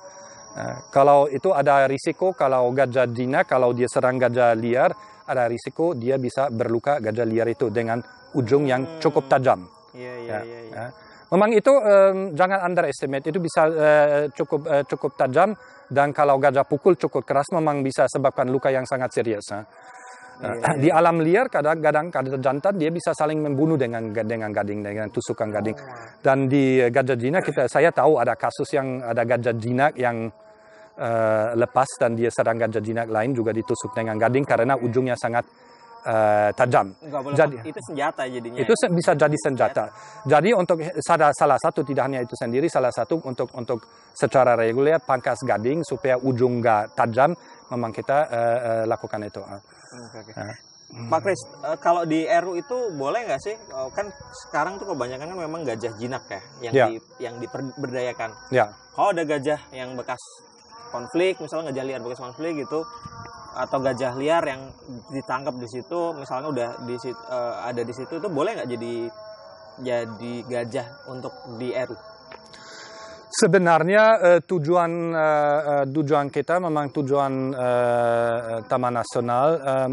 [SPEAKER 1] Nah, kalau itu ada risiko kalau gajah jinak kalau dia serang gajah liar ada risiko dia bisa berluka gajah liar itu dengan ujung yang cukup tajam.
[SPEAKER 2] Iya, iya,
[SPEAKER 1] Ya,
[SPEAKER 2] iya, iya.
[SPEAKER 1] ya. Memang itu em, jangan underestimate itu bisa eh, cukup eh, cukup tajam dan kalau gajah pukul cukup keras memang bisa sebabkan luka yang sangat serius. ya. Nah, Di alam liar kadang-kadang gajah jantan dia bisa saling membunuh dengan dengan gading dengan tusukan gading. Dan di gajah jinak kita saya tahu ada kasus yang ada gajah jinak yang eh, lepas dan dia serang gajah jinak lain juga ditusuk dengan gading karena ujungnya sangat uh, tajam.
[SPEAKER 2] Boleh
[SPEAKER 1] Jadi-
[SPEAKER 2] itu senjata jadinya.
[SPEAKER 1] Itu se- bisa jadi senjata. Jadi untuk salah, salah satu tidak hanya itu sendiri, salah satu untuk untuk secara reguler pangkas gading supaya ujung nggak tajam, memang kita uh, uh, lakukan itu. Uh.
[SPEAKER 2] Oke, oke.
[SPEAKER 1] Ya.
[SPEAKER 2] Pak Kris, kalau di RU itu boleh nggak sih? Oh, kan sekarang tuh kebanyakan kan memang gajah jinak ya, yang
[SPEAKER 1] Ya.
[SPEAKER 2] di, yang diberdayakan.
[SPEAKER 1] Ya,
[SPEAKER 2] Kalau ada gajah yang bekas konflik, misalnya gajah liar bekas konflik gitu, atau gajah liar yang ditangkap di situ, misalnya udah di situ, eh, ada di situ, itu boleh nggak jadi jadi gajah untuk di RU?
[SPEAKER 1] Sebenarnya eh, tujuan eh, tujuan kita memang tujuan eh, Taman Nasional em,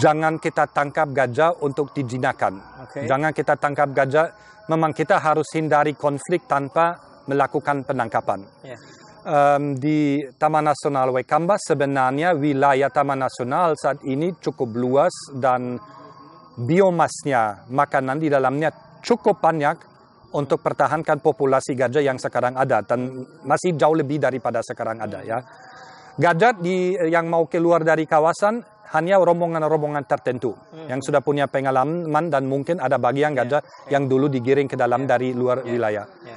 [SPEAKER 1] jangan kita tangkap gajah untuk dijinakan.
[SPEAKER 2] Oke.
[SPEAKER 1] Jangan kita tangkap gajah. Memang kita harus hindari konflik tanpa melakukan penangkapan.
[SPEAKER 2] Ya.
[SPEAKER 1] Em, di Taman Nasional Waikamba sebenarnya wilayah Taman Nasional saat ini cukup luas dan biomasnya makanan di dalamnya cukup banyak untuk pertahankan populasi gajah yang sekarang ada dan masih jauh lebih daripada sekarang ada ya. Gajah di yang mau keluar dari kawasan hanya rombongan-rombongan tertentu yang sudah punya pengalaman dan mungkin ada bagian gajah yang dulu digiring ke dalam dari luar
[SPEAKER 2] Ya.
[SPEAKER 1] wilayah.
[SPEAKER 2] Ya.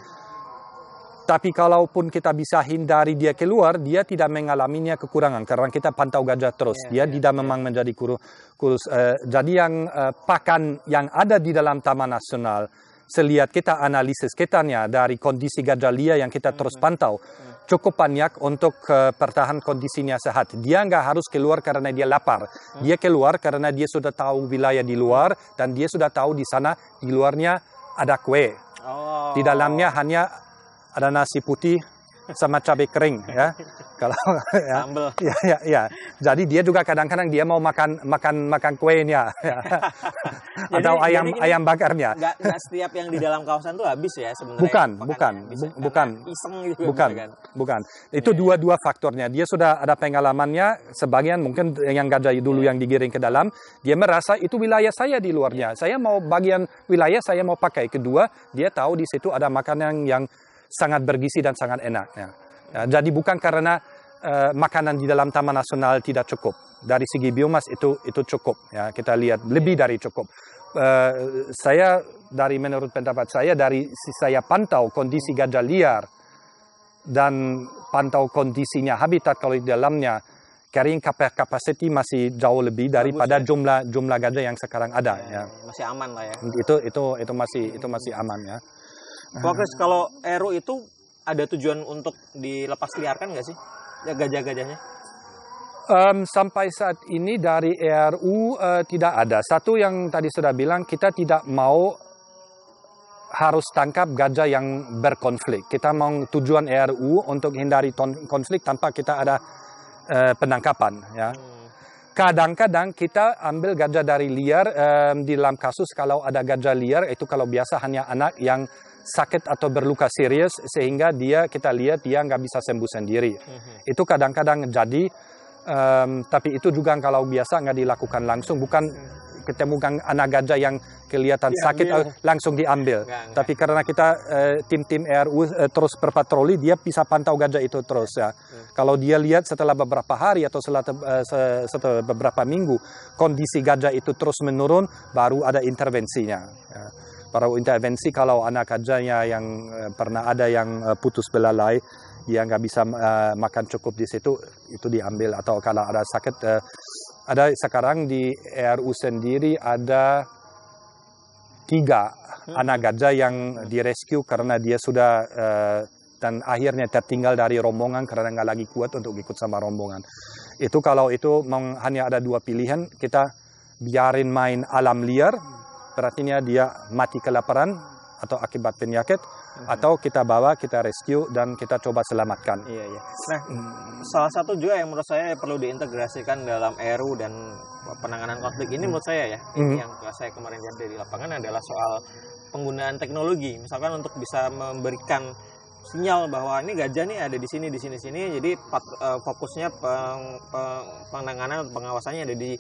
[SPEAKER 1] Tapi kalaupun kita bisa hindari dia keluar, dia tidak mengalaminya kekurangan karena kita pantau gajah terus.
[SPEAKER 2] Ya,
[SPEAKER 1] dia
[SPEAKER 2] ya,
[SPEAKER 1] tidak memang menjadi kuru- kurus. Eh, jadi yang eh, pakan yang ada di dalam Taman Nasional, selihat kita analisis kitanya dari kondisi gajah liar yang kita terus pantau, cukup banyak untuk eh, pertahan kondisinya sehat. Dia nggak harus keluar karena dia lapar. Dia keluar karena dia sudah tahu wilayah di luar dan dia sudah tahu di sana di luarnya ada kue.
[SPEAKER 2] Oh.
[SPEAKER 1] Di dalamnya hanya ada nasi putih sama cabai kering ya. Kalau ya, ya, ya, ya. Jadi dia juga kadang-kadang dia mau makan makan makan kuenya ya. atau
[SPEAKER 2] Jadi-
[SPEAKER 1] ayam
[SPEAKER 2] jadi
[SPEAKER 1] ayam bakarnya.
[SPEAKER 2] Nggak setiap yang di dalam kawasan tuh habis ya sebenarnya.
[SPEAKER 1] Bukan, bukan, bu- bukan.
[SPEAKER 2] Iseng gitu
[SPEAKER 1] Bukan,
[SPEAKER 2] bisa kan?
[SPEAKER 1] bukan. Itu dua-dua faktornya. Dia sudah ada pengalamannya. Sebagian mungkin yang gajah dulu yang digiring ke dalam, dia merasa itu wilayah saya di luarnya. Saya mau bagian wilayah saya mau pakai. Kedua, dia tahu di situ ada makanan yang sangat bergizi dan sangat enak. Ya. Ya, jadi bukan karena eh, makanan di dalam Taman Nasional tidak cukup. Dari segi biomas itu itu cukup. Ya, kita lihat lebih dari cukup. Eh, saya dari menurut pendapat saya dari saya pantau kondisi gajah liar dan pantau kondisinya habitat kalau di dalamnya carrying capa- capacity masih jauh lebih daripada
[SPEAKER 2] ya.
[SPEAKER 1] jumlah jumlah gajah yang sekarang ada ya.
[SPEAKER 2] Masih aman lah ya.
[SPEAKER 1] Itu itu itu masih itu masih aman ya.
[SPEAKER 2] Pak Kris, kalau RU itu ada tujuan untuk dilepas liarkan nggak sih? Ya gajah-gajahnya?
[SPEAKER 1] Em, sampai saat ini dari ERU eh, tidak ada. Satu yang tadi sudah bilang kita tidak mau harus tangkap gajah yang berkonflik. Kita mau tujuan ERU untuk hindari konflik tanpa kita ada eh, penangkapan. Ya.
[SPEAKER 2] Hmm.
[SPEAKER 1] Kadang-kadang kita ambil gajah dari liar em, di dalam kasus kalau ada gajah liar itu kalau biasa hanya anak yang sakit atau berluka serius sehingga dia kita lihat dia nggak bisa sembuh sendiri.
[SPEAKER 2] Mhm.
[SPEAKER 1] Itu kadang-kadang jadi em, tapi itu juga kalau biasa nggak dilakukan langsung bukan ketemu gang anak gajah yang kelihatan sakit
[SPEAKER 2] Diambil.
[SPEAKER 1] eh, langsung diambil.
[SPEAKER 2] Nggak, nggak.
[SPEAKER 1] Tapi karena kita eh, tim-tim RU eh, terus berpatroli, dia bisa pantau gajah itu terus ya. Kalau dia lihat setelah beberapa hari atau setelah, se- setelah beberapa minggu kondisi gajah itu terus menurun, baru ada intervensinya. Ya. Baru intervensi kalau anak gajahnya yang eh, pernah ada yang eh, putus belalai, dia nggak bisa eh, makan cukup di situ, itu diambil. Atau kalau ada sakit, eh, ada sekarang di RU sendiri ada tiga anak gajah yang direscue karena dia sudah eh, dan akhirnya tertinggal dari rombongan karena nggak lagi kuat untuk ikut sama rombongan. Itu kalau itu hanya ada dua pilihan, kita biarin main alam liar, berarti dia mati kelaparan atau akibat penyakit, atau kita bawa, kita rescue dan kita coba selamatkan.
[SPEAKER 2] Iya, iya. Nah, salah satu juga yang menurut saya perlu diintegrasikan dalam RU dan penanganan konflik ini menurut saya ya, ini
[SPEAKER 1] Mhm.
[SPEAKER 2] yang saya kemarin lihat di lapangan adalah soal penggunaan teknologi. Misalkan untuk bisa memberikan sinyal bahwa ini gajah nih ada di sini di sini sini jadi pat, uh, fokusnya peng, peng, penanganan pengawasannya ada di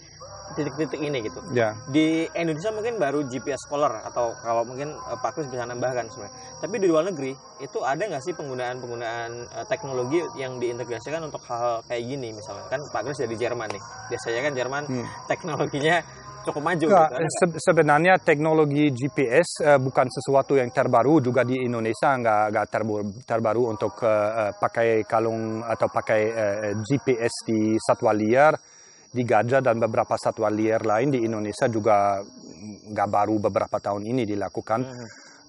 [SPEAKER 2] titik-titik ini gitu.
[SPEAKER 1] Ya.
[SPEAKER 2] Di Indonesia mungkin baru GPS Scholar atau kalau mungkin uh, Pak Kris bisa nambahkan sebenarnya. Tapi di luar negeri itu ada nggak sih penggunaan-penggunaan uh, teknologi yang diintegrasikan untuk hal, -hal kayak gini misalnya kan Pak Kris dari Jerman nih. Biasanya kan Jerman hmm. teknologinya cukup maju.
[SPEAKER 1] Nggak, gitu. se sebenarnya teknologi GPS uh, bukan sesuatu yang terbaru juga di Indonesia nggak nggak terbaru, terbaru untuk uh, pakai kalung atau pakai uh, GPS di satwa liar di gajah dan beberapa satwa liar lain di Indonesia juga nggak baru beberapa tahun ini dilakukan.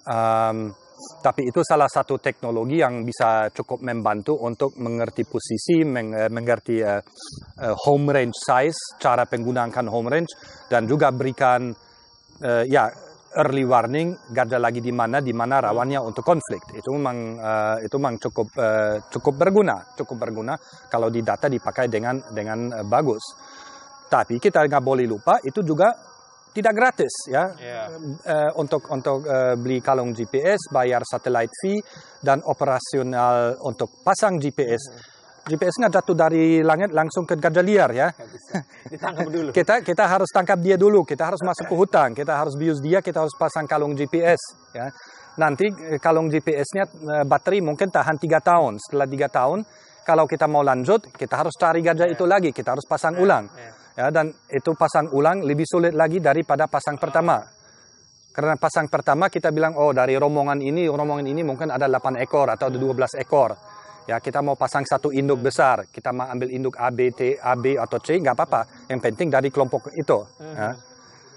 [SPEAKER 1] Um, tapi itu salah satu teknologi yang bisa cukup membantu untuk mengerti posisi, meng mengerti uh, uh, home range size, cara penggunaan home range, dan juga berikan uh, ya early warning gajah lagi di mana di mana rawannya untuk konflik. Itu memang uh, itu memang cukup uh, cukup berguna cukup berguna kalau di data dipakai dengan dengan uh, bagus tapi kita nggak boleh lupa itu juga tidak gratis ya yeah. uh, untuk untuk uh, beli kalung GPS bayar satellite fee dan operasional untuk pasang GPS mm -hmm GPS nggak jatuh dari langit langsung ke gajah liar ya.
[SPEAKER 2] Ditangkap dulu.
[SPEAKER 1] kita kita harus tangkap dia dulu, kita harus masuk ke hutan, kita harus bius dia, kita harus pasang kalung GPS ya. Nanti eh, kalung GPS-nya eh, baterai mungkin tahan tiga tahun. Setelah tiga tahun, kalau kita mau lanjut, kita harus cari gajah itu lagi, kita harus pasang ulang. Ya, dan itu pasang ulang lebih sulit lagi daripada pasang pertama. Karena pasang pertama kita bilang, oh dari rombongan ini, rombongan ini mungkin ada 8 ekor atau 12 ekor ya kita mau pasang satu induk besar, kita mau ambil induk A, B, T, A, B atau C, nggak apa-apa. Yang penting dari kelompok itu. Ya.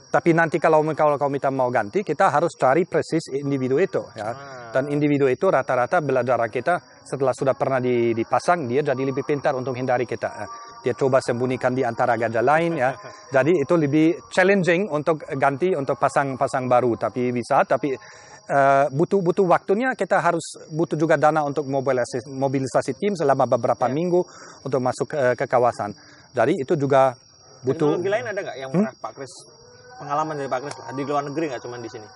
[SPEAKER 1] Tapi nanti kalau kalau kau minta mau ganti, kita harus cari persis individu itu. Ya. Ah. Dan individu itu rata-rata belajar kita setelah sudah pernah dipasang, dia jadi lebih pintar untuk hindari kita. Ya. Dia coba sembunyikan di antara gajah lain. ya. Jadi itu lebih challenging untuk ganti, untuk pasang-pasang baru. Tapi bisa, tapi uh, butuh butuh waktunya kita harus butuh juga dana untuk mobilisasi, mobilisasi tim selama beberapa yeah. minggu untuk masuk uh, ke kawasan. Jadi itu juga butuh.
[SPEAKER 2] Teknologi lain ada nggak yang pernah hmm? Pak Kris pengalaman dari Pak Kris di luar negeri nggak cuma di sini?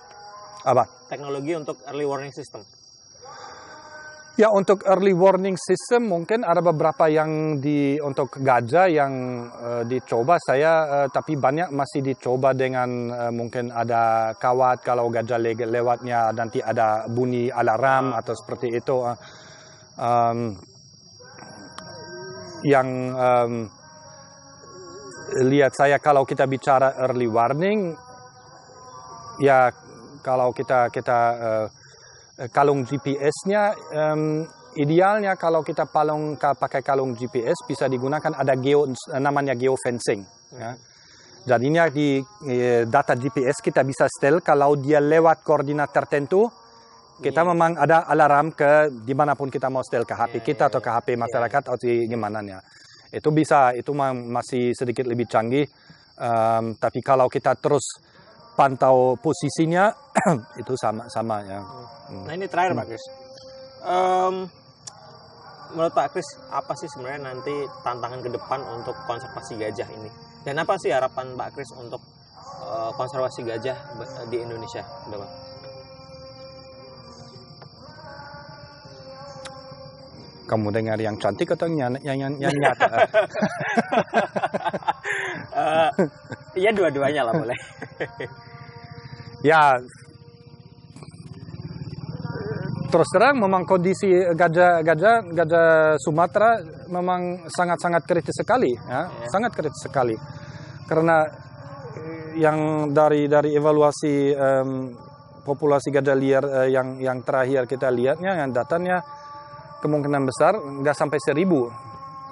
[SPEAKER 1] Apa?
[SPEAKER 2] Teknologi untuk early warning system.
[SPEAKER 1] Ya untuk early warning system mungkin ada beberapa yang di untuk gajah yang uh, dicoba. Saya uh, tapi banyak masih dicoba dengan uh, mungkin ada kawat. Kalau gajah le lewatnya nanti ada bunyi alarm atau seperti itu uh, um, yang um, lihat saya kalau kita bicara early warning ya kalau kita kita uh, kalung GPS-nya um, idealnya kalau kita palung pakai kalung GPS bisa digunakan ada geo namanya geofencing ya. Jadinya di eh, data GPS kita bisa setel kalau dia lewat koordinat tertentu kita yeah. memang ada alarm ke di mana pun kita mau setel ke HP yeah, kita atau ke HP masyarakat yeah. atau gimana ya. Itu bisa itu masih sedikit lebih canggih. Um, tapi kalau kita terus pantau posisinya itu sama sama ya.
[SPEAKER 2] Hmm. Nah ini terakhir Pak Kris. Um, menurut Pak Kris apa sih sebenarnya nanti tantangan ke depan untuk konservasi gajah ini? Dan apa sih harapan Pak Kris untuk uh, konservasi gajah di Indonesia Pak?
[SPEAKER 1] Kamu dengar yang cantik atau yang, yang, yang, yang nyata?
[SPEAKER 2] uh, Iya dua-duanya lah boleh.
[SPEAKER 1] ya terus terang memang kondisi gajah gajah gajah Sumatera memang sangat-sangat kritis sekali ya, ya. sangat kritis sekali karena yang dari dari evaluasi um, populasi gajah liar uh, yang yang terakhir kita lihatnya yang datanya kemungkinan besar nggak sampai seribu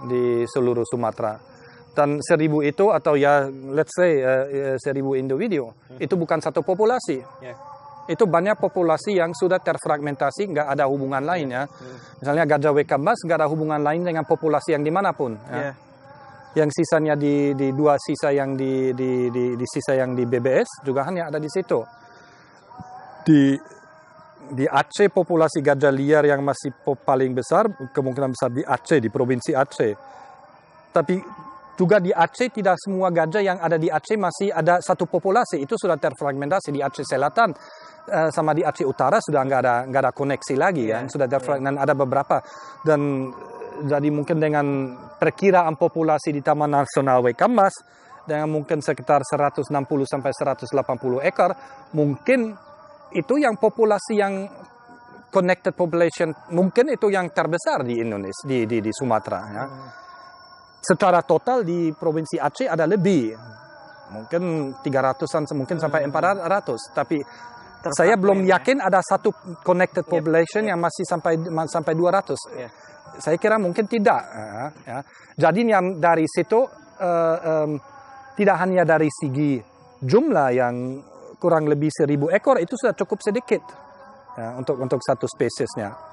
[SPEAKER 1] di seluruh Sumatera dan seribu itu atau ya let's say uh, seribu individu hmm. itu bukan satu populasi yeah. itu banyak populasi yang sudah terfragmentasi nggak ada hubungan lain ya hmm. misalnya gajah wekambas nggak ada hubungan lain dengan populasi yang di mana pun ya. yeah. yang sisanya di, di dua sisa yang di, di, di, di sisa yang di BBS juga hanya ada di situ di di Aceh populasi gajah liar yang masih paling besar kemungkinan besar di Aceh di provinsi Aceh tapi juga di Aceh tidak semua gajah yang ada di Aceh masih ada satu populasi itu sudah terfragmentasi di Aceh Selatan uh, sama di Aceh Utara sudah nggak ada nggak ada koneksi lagi yeah. kan sudah ada yeah. dan ada beberapa dan jadi mungkin dengan perkiraan populasi di Taman Nasional Waikambas dengan mungkin sekitar 160 sampai 180 ekor mungkin itu yang populasi yang connected population mungkin itu yang terbesar di Indonesia di di, di Sumatera ya. Hmm. Secara total di provinsi Aceh ada lebih mungkin 300-an mungkin hmm. sampai 400 tapi Terus saya belum ya. yakin ada satu connected population yep. yang masih sampai sampai 200. Yeah. Saya kira mungkin tidak. Ya. Jadi yang dari situ uh, um, tidak hanya dari segi jumlah yang kurang lebih seribu ekor itu sudah cukup sedikit ya, untuk untuk satu spesiesnya.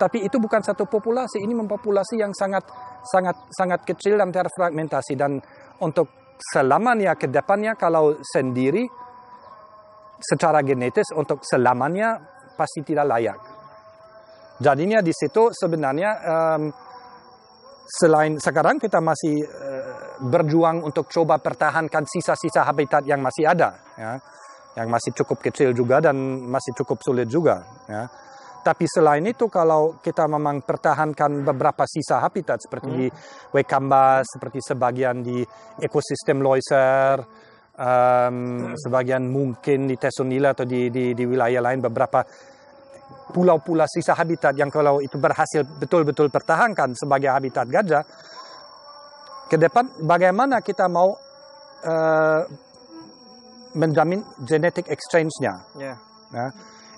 [SPEAKER 1] Tapi itu bukan satu populasi, ini mempopulasi yang sangat sangat sangat kecil dan terfragmentasi dan untuk selamanya ke depannya kalau sendiri secara genetis untuk selamanya pasti tidak layak. Jadinya di situ sebenarnya um, selain sekarang kita masih uh, berjuang untuk coba pertahankan sisa-sisa habitat yang masih ada. Ya yang masih cukup kecil juga dan masih cukup sulit juga. Ya. Tapi selain itu kalau kita memang pertahankan beberapa sisa habitat seperti hmm. di Wekamba, seperti sebagian di ekosistem Loiser, um, sebagian mungkin di Tesonila atau di, di, di wilayah lain beberapa pulau-pulau sisa habitat yang kalau itu berhasil betul-betul pertahankan sebagai habitat gajah, ke depan bagaimana kita mau uh, menjamin genetic exchange-nya. Yeah. Nah,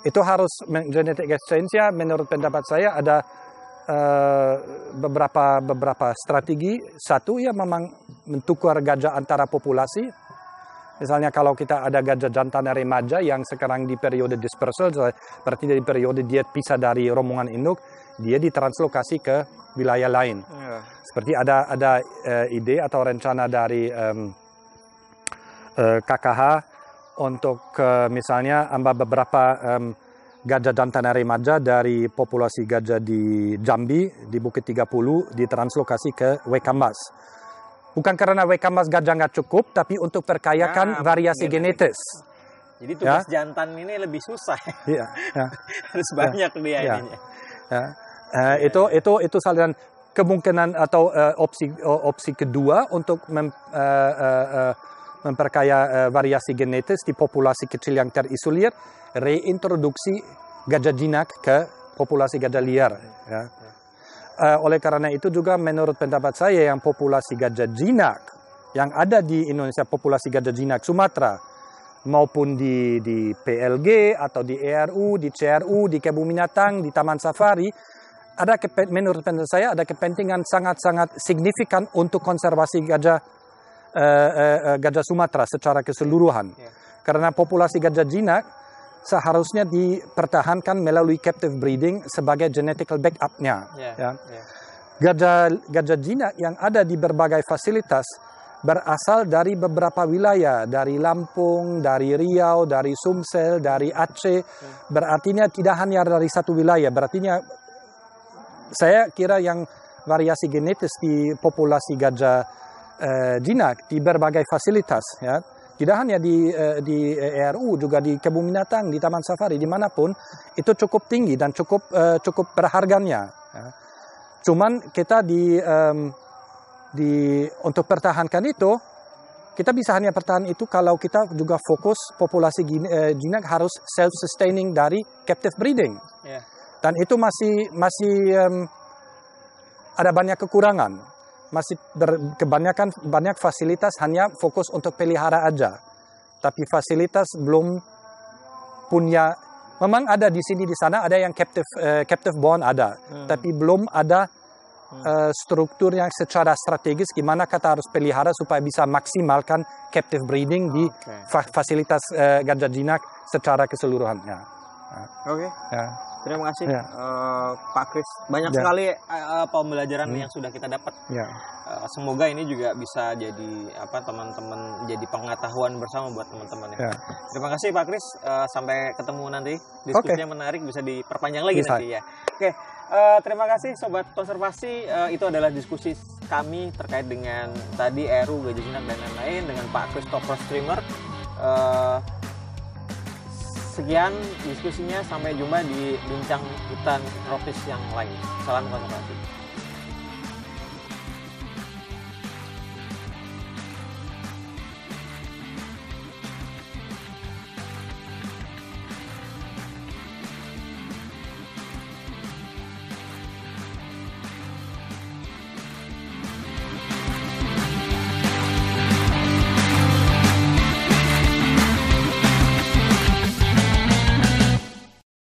[SPEAKER 1] itu harus genetic exchange-nya menurut pendapat saya ada uh, beberapa beberapa strategi. Satu ya memang mentukar gajah antara populasi. Misalnya kalau kita ada gajah jantan remaja yang sekarang di periode dispersal, berarti di periode dia pisah dari rombongan induk, dia ditranslokasi ke wilayah lain. Yeah. Seperti ada ada uh, ide atau rencana dari um, KKH eh, untuk uh, misalnya ambil beberapa um, gajah jantan remaja dari populasi gajah di Jambi, di Bukit 30, ditranslokasi ke Wekambas. Bukan karena Wekambas gajah nggak cukup, tapi untuk perkayakan nah, variasi genetis.
[SPEAKER 2] Jadi tugas ya? jantan ini lebih susah. Iya. Ya. Harus banyak ya. dia ya. ininya.
[SPEAKER 1] Ya. Uh, itu itu itu salah kemungkinan atau uh, opsi opsi kedua untuk mem, uh, uh, uh, memperkaya uh, variasi genetis di populasi kecil yang terisolir, reintroduksi gajah jinak ke populasi gajah liar. Ya. Uh, oleh karena itu juga menurut pendapat saya yang populasi gajah jinak yang ada di Indonesia, populasi gajah jinak Sumatera, maupun di, di PLG atau di ERU, di CRU, di kebun binatang, di taman safari, ada menurut pendapat saya ada kepentingan sangat-sangat signifikan untuk konservasi gajah uh, uh, gajah Sumatera secara keseluruhan. Yeah. Karena populasi gajah jinak seharusnya dipertahankan melalui captive breeding sebagai genetical backup-nya. Yeah. Ya. Yeah. Gajah gajah jinak yang ada di berbagai fasilitas berasal dari beberapa wilayah, dari Lampung, dari Riau, dari Sumsel, dari Aceh. Yeah. Berartinya tidak hanya dari satu wilayah, berartinya saya kira yang variasi genetis di populasi gajah eh, jinak di berbagai fasilitas ya tidak hanya di eh, di ERU juga di kebun binatang di taman safari di mana pun itu cukup tinggi dan cukup eh, cukup berharganya ya. cuman kita di um, di untuk pertahankan itu kita bisa hanya pertahan itu kalau kita juga fokus populasi eh, jinak harus self sustaining dari captive breeding yeah. dan itu masih masih um, ada banyak kekurangan masih ber, kebanyakan banyak fasilitas hanya fokus untuk pelihara aja. Tapi fasilitas belum punya memang ada di sini di sana ada yang captive uh, captive bond ada, hmm. tapi belum ada uh, struktur yang secara strategis gimana kita harus pelihara supaya bisa maksimalkan captive breeding di okay. fa fasilitas uh, gajah jinak secara keseluruhannya.
[SPEAKER 2] Oke. Okay. Ya. Terima kasih ya. uh, Pak Kris. Banyak ya. sekali uh, pembelajaran hmm. yang sudah kita dapat. Ya. Uh, semoga ini juga bisa jadi apa teman-teman jadi pengetahuan bersama buat teman-teman ya. ya. Terima kasih Pak Kris. Uh, sampai ketemu nanti. Diskusinya okay. menarik bisa diperpanjang lagi bisa. nanti ya. Oke. Okay. Uh, terima kasih sobat konservasi. Uh, itu adalah diskusi kami terkait dengan tadi Eru, Gajah Jinak dan lain-lain dengan Pak Kris Top Streamer. Uh, sekian diskusinya sampai jumpa di bincang hutan tropis yang lain. Salam konservasi